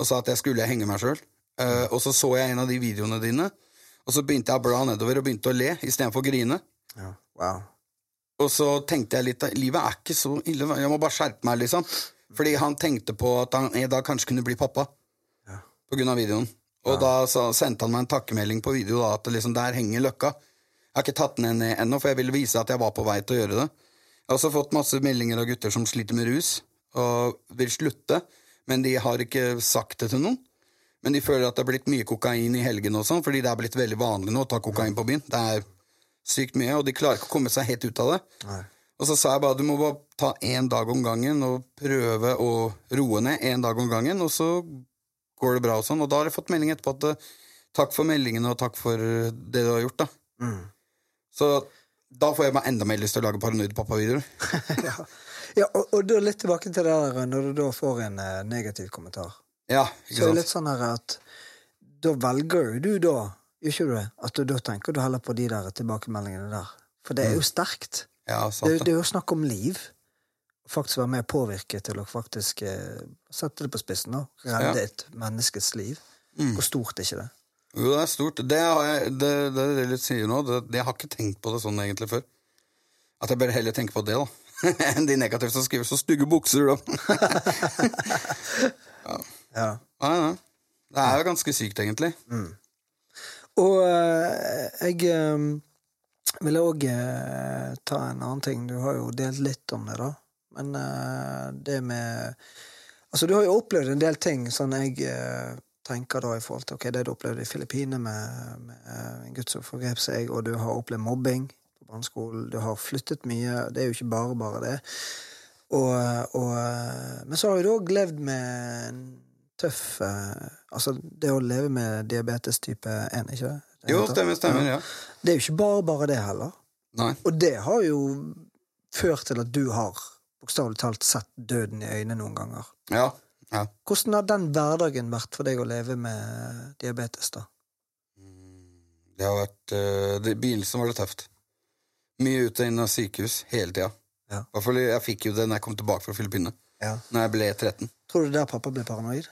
og sa at jeg skulle henge meg sjøl. Eh, og så så jeg en av de videoene dine, og så begynte jeg å bla nedover og begynte å le istedenfor å grine. Ja. Wow. Og så tenkte jeg litt Livet er ikke så ille. Jeg må bare skjerpe meg, liksom. Fordi han tenkte på at han en dag kanskje kunne bli pappa. På grunn av videoen. Og da sa, sendte han meg en takkemelding på video da, at liksom, der henger løkka. Jeg har ikke tatt den ned ennå, for jeg ville vise at jeg var på vei til å gjøre det. Jeg har også fått masse meldinger av gutter som sliter med rus og vil slutte, men de har ikke sagt det til noen. Men de føler at det er blitt mye kokain i helgen og sånn, fordi det er blitt veldig vanlig nå å ta kokain på byen. Det er sykt mye, og de klarer ikke å komme seg helt ut av det. Og så sa jeg bare du må bare ta én dag om gangen og prøve å roe ned én dag om gangen, og så går det bra og sånn. Og da har jeg fått melding etterpå at eh, takk for meldingene, og takk for det du har gjort, da. Mm. Så da får jeg meg enda mer lyst til å lage paranoide pappa-videoer. ja, ja og, og da litt tilbake til det der når du da får en eh, negativ kommentar. Ja, Så er det litt sånn her at da velger jo du da, gjør ikke du det, at du da tenker du heller på de der tilbakemeldingene der. For det er jo sterkt. Ja, sant det. det er jo snakk om liv. Faktisk være med å påvirke til å faktisk eh, sette det på spissen. da. Redde Ja. et menneskets liv. Mm. Hvor stort er ikke det? Jo, det er stort. Det, har jeg, det, det er det du sier nå. Det, det, jeg har ikke tenkt på det sånn egentlig før. At jeg bør heller tenke på det, da. Enn de negative som skriver 'så stygge bukser', da. Ja. Ja. ja. ja. Det er jo ganske sykt, egentlig. Og eh, jeg eh, ville òg ta en annen ting. Du har jo delt litt om det, da. Men uh, det med Altså, du har jo opplevd en del ting sånn jeg uh, tenker da i forhold til okay, det du opplevde i Filippinene med, med uh, en gutt som forgrep seg, og du har opplevd mobbing på barneskolen, du har flyttet mye, det er jo ikke bare bare det. Og, og, men så har du òg levd med en tøff Altså det å leve med diabetes type 1, ikke det? det Jo, stemmer, stemmer. ja. Det er jo ikke bare bare det heller. Nei. Og det har jo ført til at du har bokstavelig talt sett døden i øynene noen ganger. Ja. ja. Hvordan har den hverdagen vært for deg å leve med diabetes, da? Det har vært det, I begynnelsen var det tøft. Mye ut og inn av sykehus hele tida. Ja. Jeg fikk jo det når jeg kom tilbake fra Filippinene. Ja. Når jeg ble 13. Tror du der pappa ble paranoid?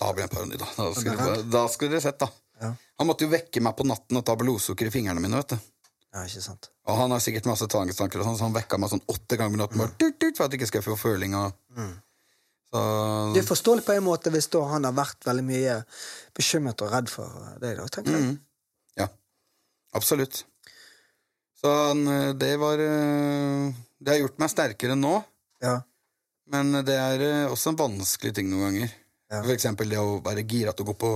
Da ble jeg paranoid. Da, da, skulle, da skulle dere sett, da. Ja. Han måtte jo vekke meg på natten og ta blodsukker i fingrene mine. vet du Ja, ikke sant? Og han har sikkert masse tvangstanker, sånn, så han vekka meg sånn åtte ganger om natten mm. tut, tut, for at jeg ikke skal få føling. Og, så, Det er forståelig på en måte hvis da han har vært veldig mye bekymret og redd for deg, da, tenker jeg. Mm. Ja, absolutt. Så det var eh, Det har gjort meg sterkere nå, Ja. men det er eh, også en vanskelig ting noen ganger. Ja. For eksempel det å være gira til å gå på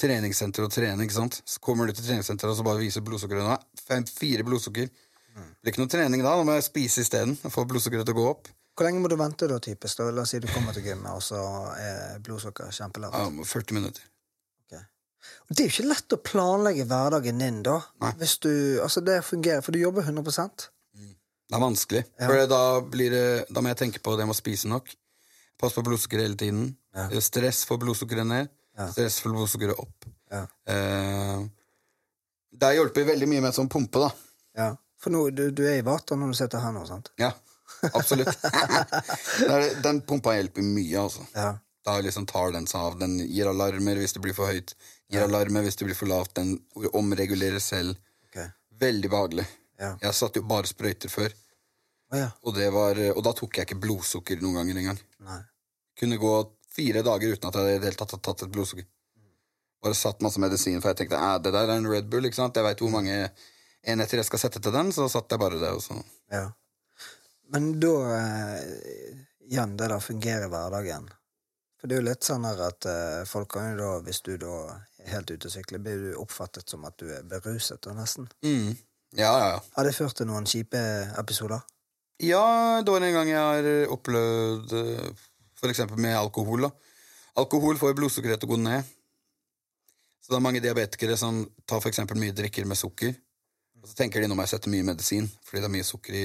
treningssenter og trene. ikke sant? Så kommer du til treningssenteret og så bare viser blodsukkeret. Nå, fem, fire blodsukker. Mm. Det blir ikke noe trening da. Da må jeg spise isteden. Få blodsukkeret til å gå opp. Hvor lenge må du vente, da, typisk? La oss si du kommer til gymmet, og så er blodsukkeret kjempelavt. Ja, 40 minutter. Okay. Det er jo ikke lett å planlegge hverdagen din, da. Nei. Hvis du, altså det fungerer, For du jobber 100 Det er vanskelig. For da, blir det, da må jeg tenke på det med å spise nok. Passe på blodsukkeret hele tiden. Ja. Stress får blodsukkeret ned. Ja. Stress får blodsukkeret opp. Ja. Eh, det hjelper veldig mye med sånn pumpe, da. Ja. For nå, du, du er i vater når du sitter her nå, sant? Ja, absolutt. Den pumpa hjelper mye, altså. Ja. Da liksom tar den seg av. Den gir alarmer hvis det blir for høyt. Gir alarmer hvis det blir for lavt. Den omregulerer selv. Okay. Veldig behagelig. Ja. Jeg satt jo bare sprøyter før, oh, ja. og, det var, og da tok jeg ikke blodsukker noen ganger engang. Kunne gå fire dager uten at jeg i det hele tatt hadde tatt et blodsukker. Bare satt masse medisin, for jeg tenkte eh, det der er en Red Bull. ikke sant? Jeg veit hvor mange enheter jeg skal sette til den, så satt jeg bare det. Og så. Ja. Men da eh, Igjen, det der fungerer i hverdagen. For det er jo litt sånn her at eh, folk kan jo da, hvis du da er helt ute og sykler, blir du oppfattet som at du er beruset, og nesten. Mm. Ja, ja, ja. Har det ført til noen kjipe episoder? Ja, det var en gang jeg har opplevd eksempel med alkohol. da. Alkohol får blodsukkeret til å gå ned. Så det er mange diabetikere som tar eksempel mye drikker med sukker. Og så tenker de nå må jeg sette mye medisin, fordi det er mye sukker i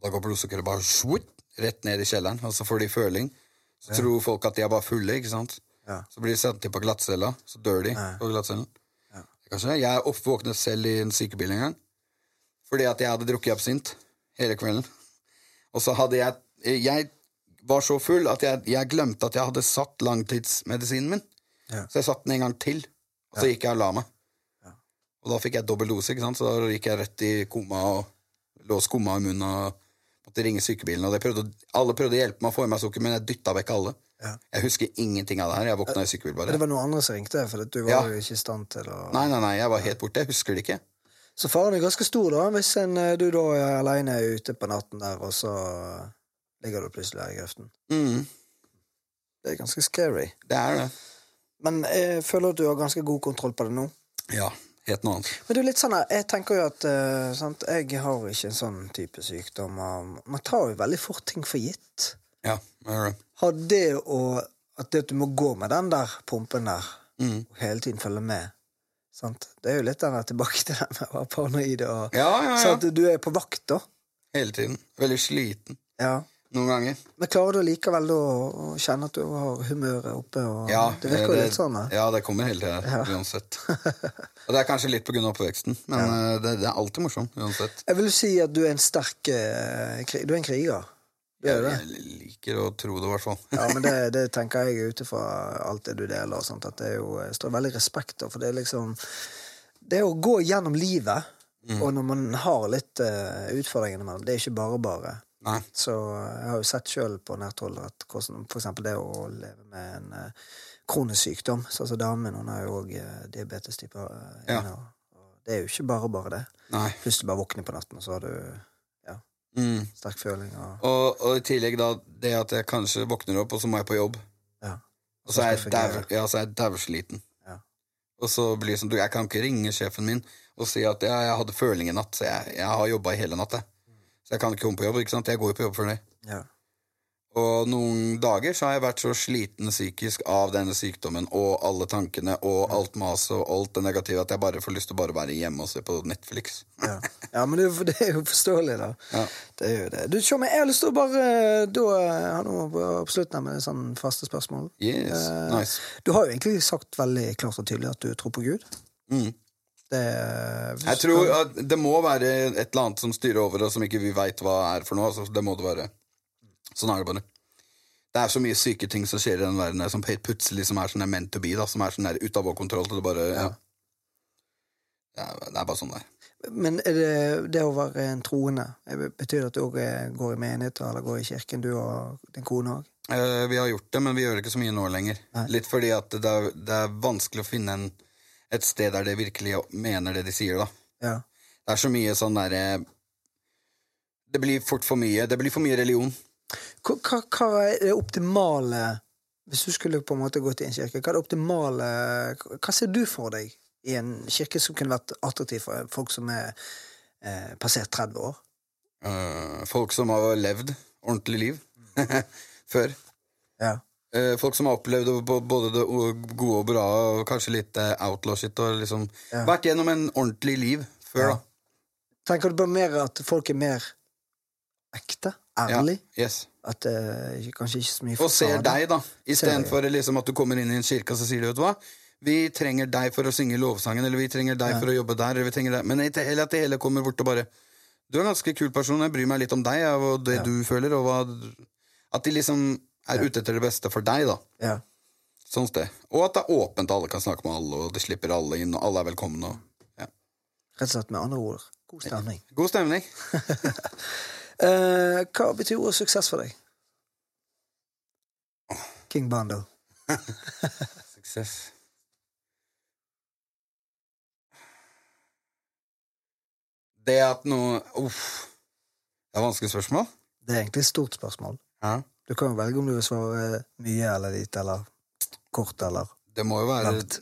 Og da går blodsukkeret bare svut, rett ned i kjelleren, og så får de føling. Så tror folk at de er bare fulle, ikke sant? Ja. Så blir de sendt inn på glattcella, så dør de Ja. på glattcellen. Ja. Kanskje. Jeg oppvåknet selv i en sykebil en gang. Fordi at jeg hadde drukket absint hele kvelden. Og så hadde jeg Jeg var så full at jeg, jeg glemte at jeg hadde satt langtidsmedisinen min. Ja. Så jeg satte den en gang til, og så gikk jeg og la meg. Ja. Og da fikk jeg dobbel dose, ikke sant? så da gikk jeg rett i koma og lå skumma i munnen og måtte ringe sykebilen. Og prøvde, alle prøvde å hjelpe meg å få i meg sukker, men jeg dytta vekk alle. Ja. Jeg husker ingenting av det her. Jeg våkna i sykebil bare. det var noen andre som ringte, for du var Ja. jo ikke i stand til å Nei, nei, nei, jeg var helt borte. Jeg husker det ikke. Så faren er ganske stor, da, hvis en, eh, du da er aleine ute på natten der, og så ligger du plutselig her i grøften. Mm, Det er ganske scary. det er det. Men jeg føler at du har ganske god kontroll på det nå. Ja, helt noe annet. Men er litt sånn jeg tenker jo at uh, sant, jeg har ikke en sånn type sykdom. Man tar jo veldig fort ting for gitt. Ja, jeg gjør det. Har det å At det at du må gå med den der pumpen der, Mm. og hele tiden følge med. Sant? Det er jo litt den der tilbake til den med å være paranoid og Ja, ja, ja. Sant? Du er på vakt, da. Hele tiden. Veldig sliten Ja. Noen ganger. Men klarer du likevel da å kjenne at du har humøret oppe? Ja, det virker det, litt sånn. da. ja, det kommer hele tida, Ja. uansett. Og det er kanskje litt av oppveksten, men ja. det, det er alltid morsomt uansett. Jeg vil si at du er en sterk eh, Du er en kriger. Du er det. Jeg liker å tro det, i hvert fall. Ja, men det, det tenker jeg ut ifra alt det du deler. og sånt, at det jo, står veldig respekt av, for det er liksom Det å gå gjennom livet, Mm. og når man har litt uh, utfordringer med det, det er ikke bare bare. Nei. Så jeg har jo sett sjøl på nært hold at hvordan eksempel det å leve med en uh, kronisk sykdom Så altså Damen hun har jo òg diabetes type 1. Ja. Og, og det er jo ikke bare bare det. Nei. Plutselig bare våkner på natten, og så har du ja, Mm. sterk føling. Og, Og, og i tillegg da det at jeg kanskje våkner opp, og så må jeg på jobb. ja. Og så er jeg ja, dausliten. Ja. Og så blir det sånn, du, jeg kan ikke ringe sjefen min og si at ja, jeg hadde føling i natt, så jeg, jeg har jobba i hele natt. jeg. Så jeg kan ikke komme på jobb. ikke sant? Jeg går jo på jobb for deg. Ja. Og noen dager så har jeg vært så sliten psykisk av denne sykdommen og alle tankene og alt maset og alt det negative at jeg bare får lyst til å bare være hjemme og se på Netflix. Ja. ja, men det, det er jo forståelig, da. Ja. Det er jo det. Du, Tjommi, jeg har lyst til å bare da, ha noe på slutten med sånn faste spørsmål. Yes, uh, nice. Du har jo egentlig sagt veldig klart og tydelig at du tror på Gud. Mm. Det, Jeg tror at det må være et eller annet som styrer over oss, som ikke vi veit hva er for noe. Altså, det må det være. Sånn er det bare. Det er så mye syke ting som skjer i den verden som plutselig som er sånn meant to be, da, som er sånn der ut av vår kontroll. Det bare, ja. Ja, det er bare sånn det er. Men er det, det å være en troende, betyr det at du òg går i menigheter eller går i kirken, du og din kone òg? Eh, vi har gjort det, men vi gjør det ikke så mye nå lenger. Nei. Litt fordi at det er, det er vanskelig å finne en, et sted der de virkelig mener det de sier, da. Ja. Det er så mye sånn derre Det blir fort for mye. Det blir for mye religion. Hva, hva, hva er det optimale Hvis du skulle på en måte gått i en kirke, hva er det optimale Hva ser du for deg i en kirke som kunne vært attraktiv for folk som er eh, passert 30 år? Uh, folk som har levd ordentlig liv før. Ja. Eh, folk som har opplevd både det gode og bra, og kanskje litt eh, outlaw-shit, og liksom Ja. vært gjennom en ordentlig liv før, Ja. da. Tenker du på mer at folk er mer ekte? Ærlig? Ja. Yes. At ikke- kanskje ikke så mye Og ser deg, da. Istedenfor liksom at du kommer inn i en kirke og så sier du, vet du hva Vi trenger deg for å synge lovsangen, eller vi trenger deg for å jobbe der, eller vi trenger deg Men ikke heller at det hele kommer bort og bare Du er en ganske kul person, jeg bryr meg litt om deg og det du føler, og hva At de liksom er ute etter det beste for deg, da. Ja. Sånn sted. Og at det er åpent, alle kan snakke med alle, og det slipper alle inn, og alle er velkomne. Og, ja. Rett og slett med andre ord. God stemning. God stemning. uh, hva betyr ordet suksess for deg? King Bundle. Suksess. Det at noe Uff. Det er vanskelig spørsmål. Det er egentlig et stort spørsmål. Ja. Du kan velge om du vil svare mye eller lite, eller kort eller Det må jo være langt.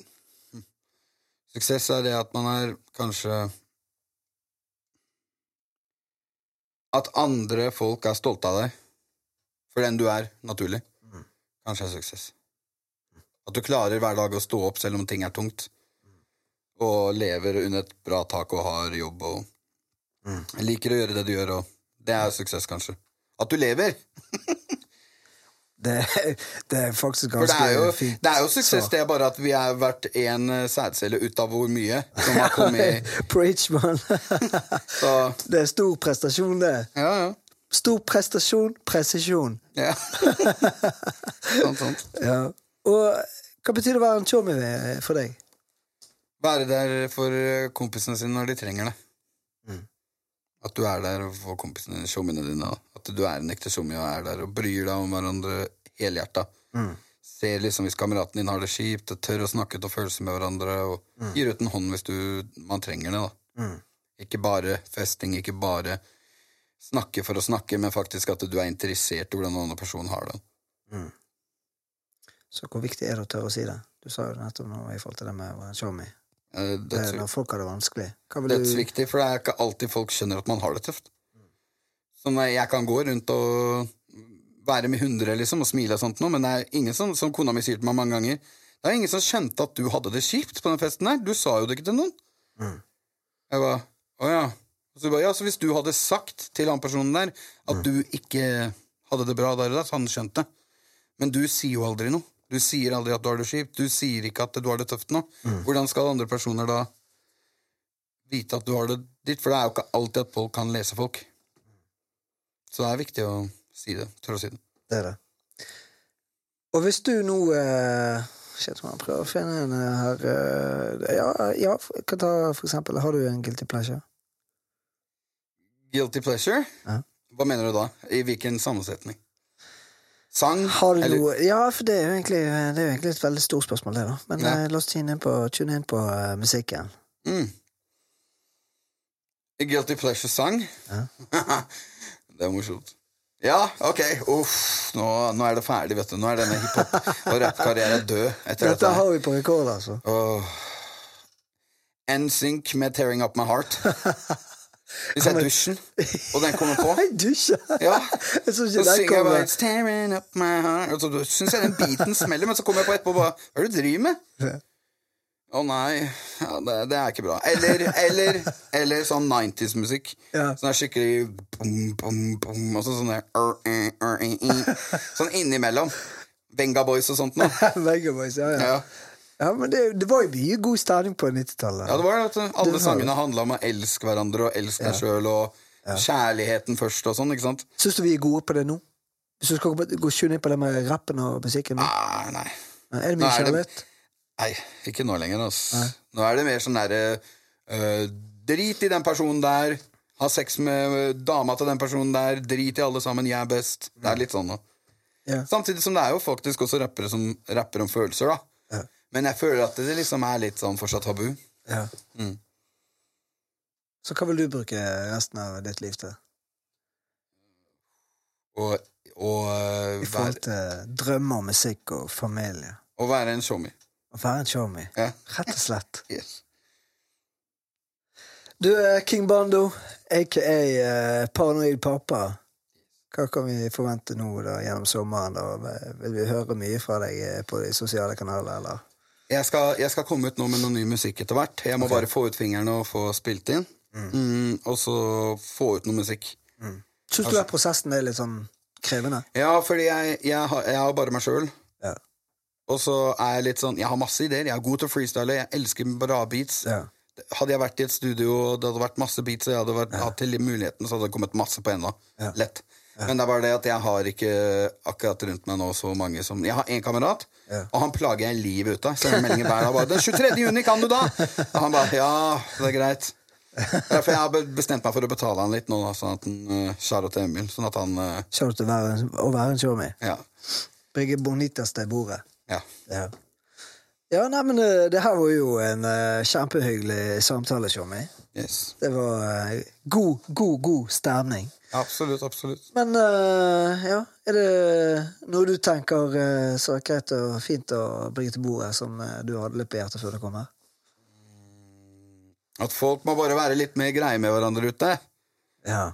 Suksess er det at man er kanskje At andre folk er stolte av deg for den du er, naturlig. Kanskje er suksess. At du klarer hver dag å stå opp selv om ting er tungt. Og lever under et bra tak og har jobb og liker å gjøre det du gjør, og det er suksess, kanskje. At du lever! Det, det er faktisk ganske det er jo, fint. det er jo suksess, det er bare at vi har vært én sædcelle ut av hvor mye som har kommet Preach, man. Det er stor prestasjon, det. ja, ja. Stor prestasjon, presisjon. ja. sånt, sånt. Ja. Og hva betyr det å være en chommy for deg? Være der for kompisene sine når de trenger det. Mm. At du er der for kompisene dine, showmiene dine. At du er en ekte showmy og er der og bryr deg om hverandre helhjerta. Mm. Ser liksom hvis kameraten din har det kjipt, og tør å snakke til følelser med hverandre, og gir ut en hånd hvis du, man trenger det. da. Mm. Ikke bare festing, ikke bare snakke for å snakke, men faktisk at du er interessert i hvordan en annen person har det. Så hvor viktig er det å tørre å si det? Du sa jo nettopp nå i forhold til det med å være en. Det er når folk har det vanskelig. Hva vil du Dødsviktig, for det er ikke alltid folk skjønner at man har det tøft. Så jeg kan gå rundt og være med hundre liksom, og smile og sånt, nå, men det er ingen som, som kona mi sier til meg mange ganger Det er ingen som skjønte at du hadde det kjipt på den festen her. Du sa jo det ikke til noen. Jeg ba, å ja. Så ba, ja, så hvis du hadde sagt til han personen der at du ikke hadde det bra der og da, så han skjønt det. Men du sier jo aldri noe. Du sier aldri at du har det kjipt. Du sier ikke at du har det tøft nå. Hvordan skal andre personer da vite at du har det ditt? For det er jo ikke alltid at folk kan lese folk. Så det er viktig å si det. Tørre å si det. Det er det. Og hvis du nå eh, Shit, må jeg prøve å finne en eh, her eh, Ja, ja kan ta for eksempel Har du en guilty pleasure? Guilty pleasure? Ja. Hva mener du da? I hvilken sammensetning? Sang? Har du eller- noe Ja, for det er egentlig, det er jo egentlig et veldig stort spørsmål, det, da. Men Ja. eh, la oss tune inn på, tune inn på uh, musikken. Mm. Guilty pleasure-sang? det er morsomt. Ja, ok. Uff, nå, nå er det ferdig, vet du. Nå er denne hiphop- og rappkarrieren død etter Dette dette. har vi på rekord, altså. Oh. NSYNC med 'Tearing Up My Heart'. Hvis jeg dusjen, og den kommer på Hei, dusje! Ja. Jeg Så ikke den synger jeg bare up my heart Og så syns jeg den beaten smeller, men så kommer jeg på etterpå og bare Hva er det du driver med? Å nei, ja, det, det er ikke bra. Eller, eller, eller sånn 90s-musikk. Ja. Sånn skikkelig bom, bom, bom, Og så sånn der er, er, er, er, er. Sånn innimellom. Venga Boys og sånt noe. Vegaboys, ja, ja. Ja. Ja men det, det var jo mye god stemning på 90-tallet. ja, det var det. Det Alle var sangene handla om å elske hverandre og elske deg sjøl og kjærligheten først og sånn, ikke sant? Syns du vi er gode på det nå? Hvis du skal gå gå ned på det med rappen og musikken? Ah, nei. Er det mye kjærlighet? Nei, ikke nå lenger. Altså. Nå er det mer sånn derre øh, Drit i den personen der. Ha sex med øh, dama til den personen der. Drit i alle sammen. Jeg er best. Det er litt sånn nå. Ja. Samtidig som det er jo faktisk også rappere som rapper om følelser, da. Men jeg føler at det liksom er litt sånn fortsatt tabu. Ja. Mm. Så hva vil du bruke resten av ditt liv til? Og, og, I forhold til drømmer, musikk og familie? å være en showmy. Å være en showmy. Ja. Rett og slett. Yes. Du, eh, King Bando, aka eh, Paranoid pappa. Hva kan vi forvente nå da gjennom sommeren? da? Vil vi høre mye fra deg eh, på de sosiale kanaler, eller? Jeg skal, jeg skal komme ut nå med noe ny musikk etter hvert. Jeg må bare få ut fingrene og få spilt inn. Mm, og så få ut noe musikk. Syns du at prosessen er litt sånn krevende? Ja, fordi jeg, jeg, har, jeg har bare meg sjøl. Ja. Og så er jeg litt sånn Jeg har masse ideer. Jeg er god til å freestyle. Jeg elsker bra beats. Ja. Hadde jeg vært i et studio og det hadde vært masse beats, og jeg hadde vært, hatt til muligheten, så hadde det kommet masse på enda. Ja. Lett. Men det er bare det at jeg har ikke akkurat rundt meg nå så mange som Jeg har én kamerat, Ja. og han plager jeg livet ut av. Sender meldinger hver dag. Bare, 'Den 23. juni, kan du da?' Og han bare 'Ja, det er greit'. Derfor jeg har bestemt meg for å betale han litt nå, sånn at han uh, til Emil. Sånn at han uh, til å være en, showmy. Ja. Bringe bonitas til bordet. ja. Ja. ja, nei, men eh, det her var jo en uh, kjempehyggelig samtale, showmy. Yes. Det var uh, god, god, god stemning. Absolutt, absolutt. Men uh, ja, er det noe du tenker uh, så greit og fint å bringe til bordet, som uh, du hadde litt på hjertet før du kom her? At folk må bare være litt mer greie med hverandre ute. Ja.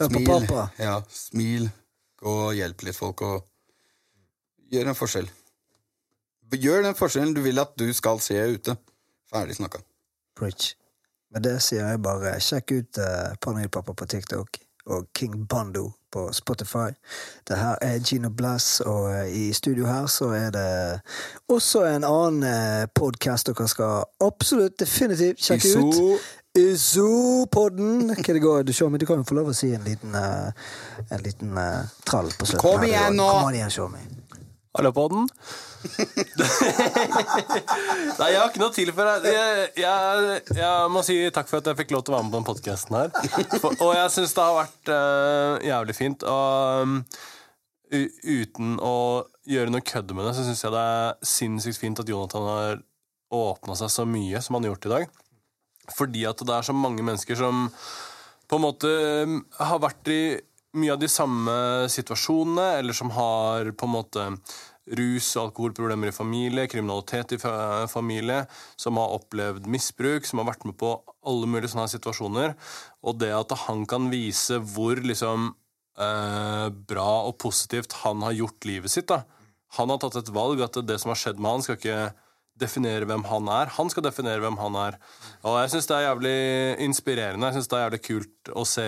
Hør på pappa. Ja, smil. Gå og hjelp litt folk, og gjør en forskjell. Gjør den forskjellen du vil at du skal se ute. Ferdig snakka. Preach. Med det sier jeg bare sjekk ut uh, Panelpappa på TikTok og King Bando på Spotify. Det her er Gino Blass, og eh, i studio her så er det også en annen uh, podkast dere skal absolutt definitivt sjekke ut. Iso. Iso-podden. Hva det går, du, du kan jo få lov å si en liten, eh, en liten eh, trall på slutten. Kom igjen nå! Kom igjen. Hallo på den. Nei, jeg har ikke noe til for deg. Jeg, jeg, jeg må si takk for at jeg fikk lov til å være med på den podkasten her. For, og jeg syns det har vært uh, jævlig fint. Og um, uten å gjøre noe kødd med det, så syns jeg det er sinnssykt fint at Jonathan har åpna seg så mye som han har gjort i dag. Fordi at det er så mange mennesker som på en måte um, har vært i mye av de samme situasjonene, eller som har på en måte rus- og alkoholproblemer i familie, kriminalitet i familie, som har opplevd misbruk, som har vært med på alle mulige sånne situasjoner. Og det at han kan vise hvor liksom eh, bra og positivt han har gjort livet sitt, da. han har tatt et valg, at det som har skjedd med han, skal ikke definere hvem han er. Han skal definere hvem han er. Og jeg syns det er jævlig inspirerende. Jeg synes det er jævlig kult å se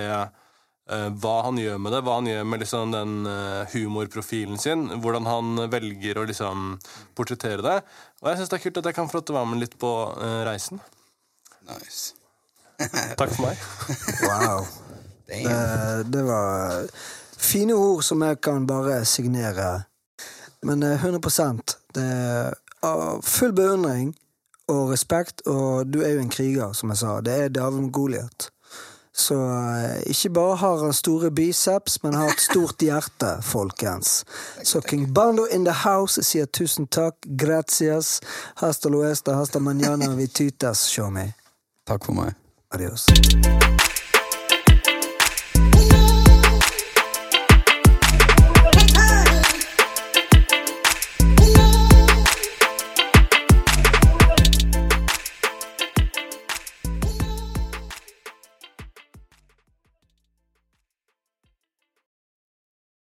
hva han gjør med det. Hva han gjør med liksom den eh, humorprofilen sin. Hvordan han velger å liksom portrettere det. Og jeg syns det er kult at jeg kan få lov til å være med litt på eh, reisen. Nice. Takk for meg. Wow. Damn. Det, det var fine ord som jeg kan bare signere. Men eh, 100% Det er full beundring og respekt, og du er jo en kriger, som jeg sa. Det er David med Goliat. Så eh, ikke bare har han store biceps, men har et stort hjerte, folkens. Så King Bando in the house sier tusen takk, gracias, hasta luesta, hasta mañana, vi tytes, show me. Takk for meg. Adios.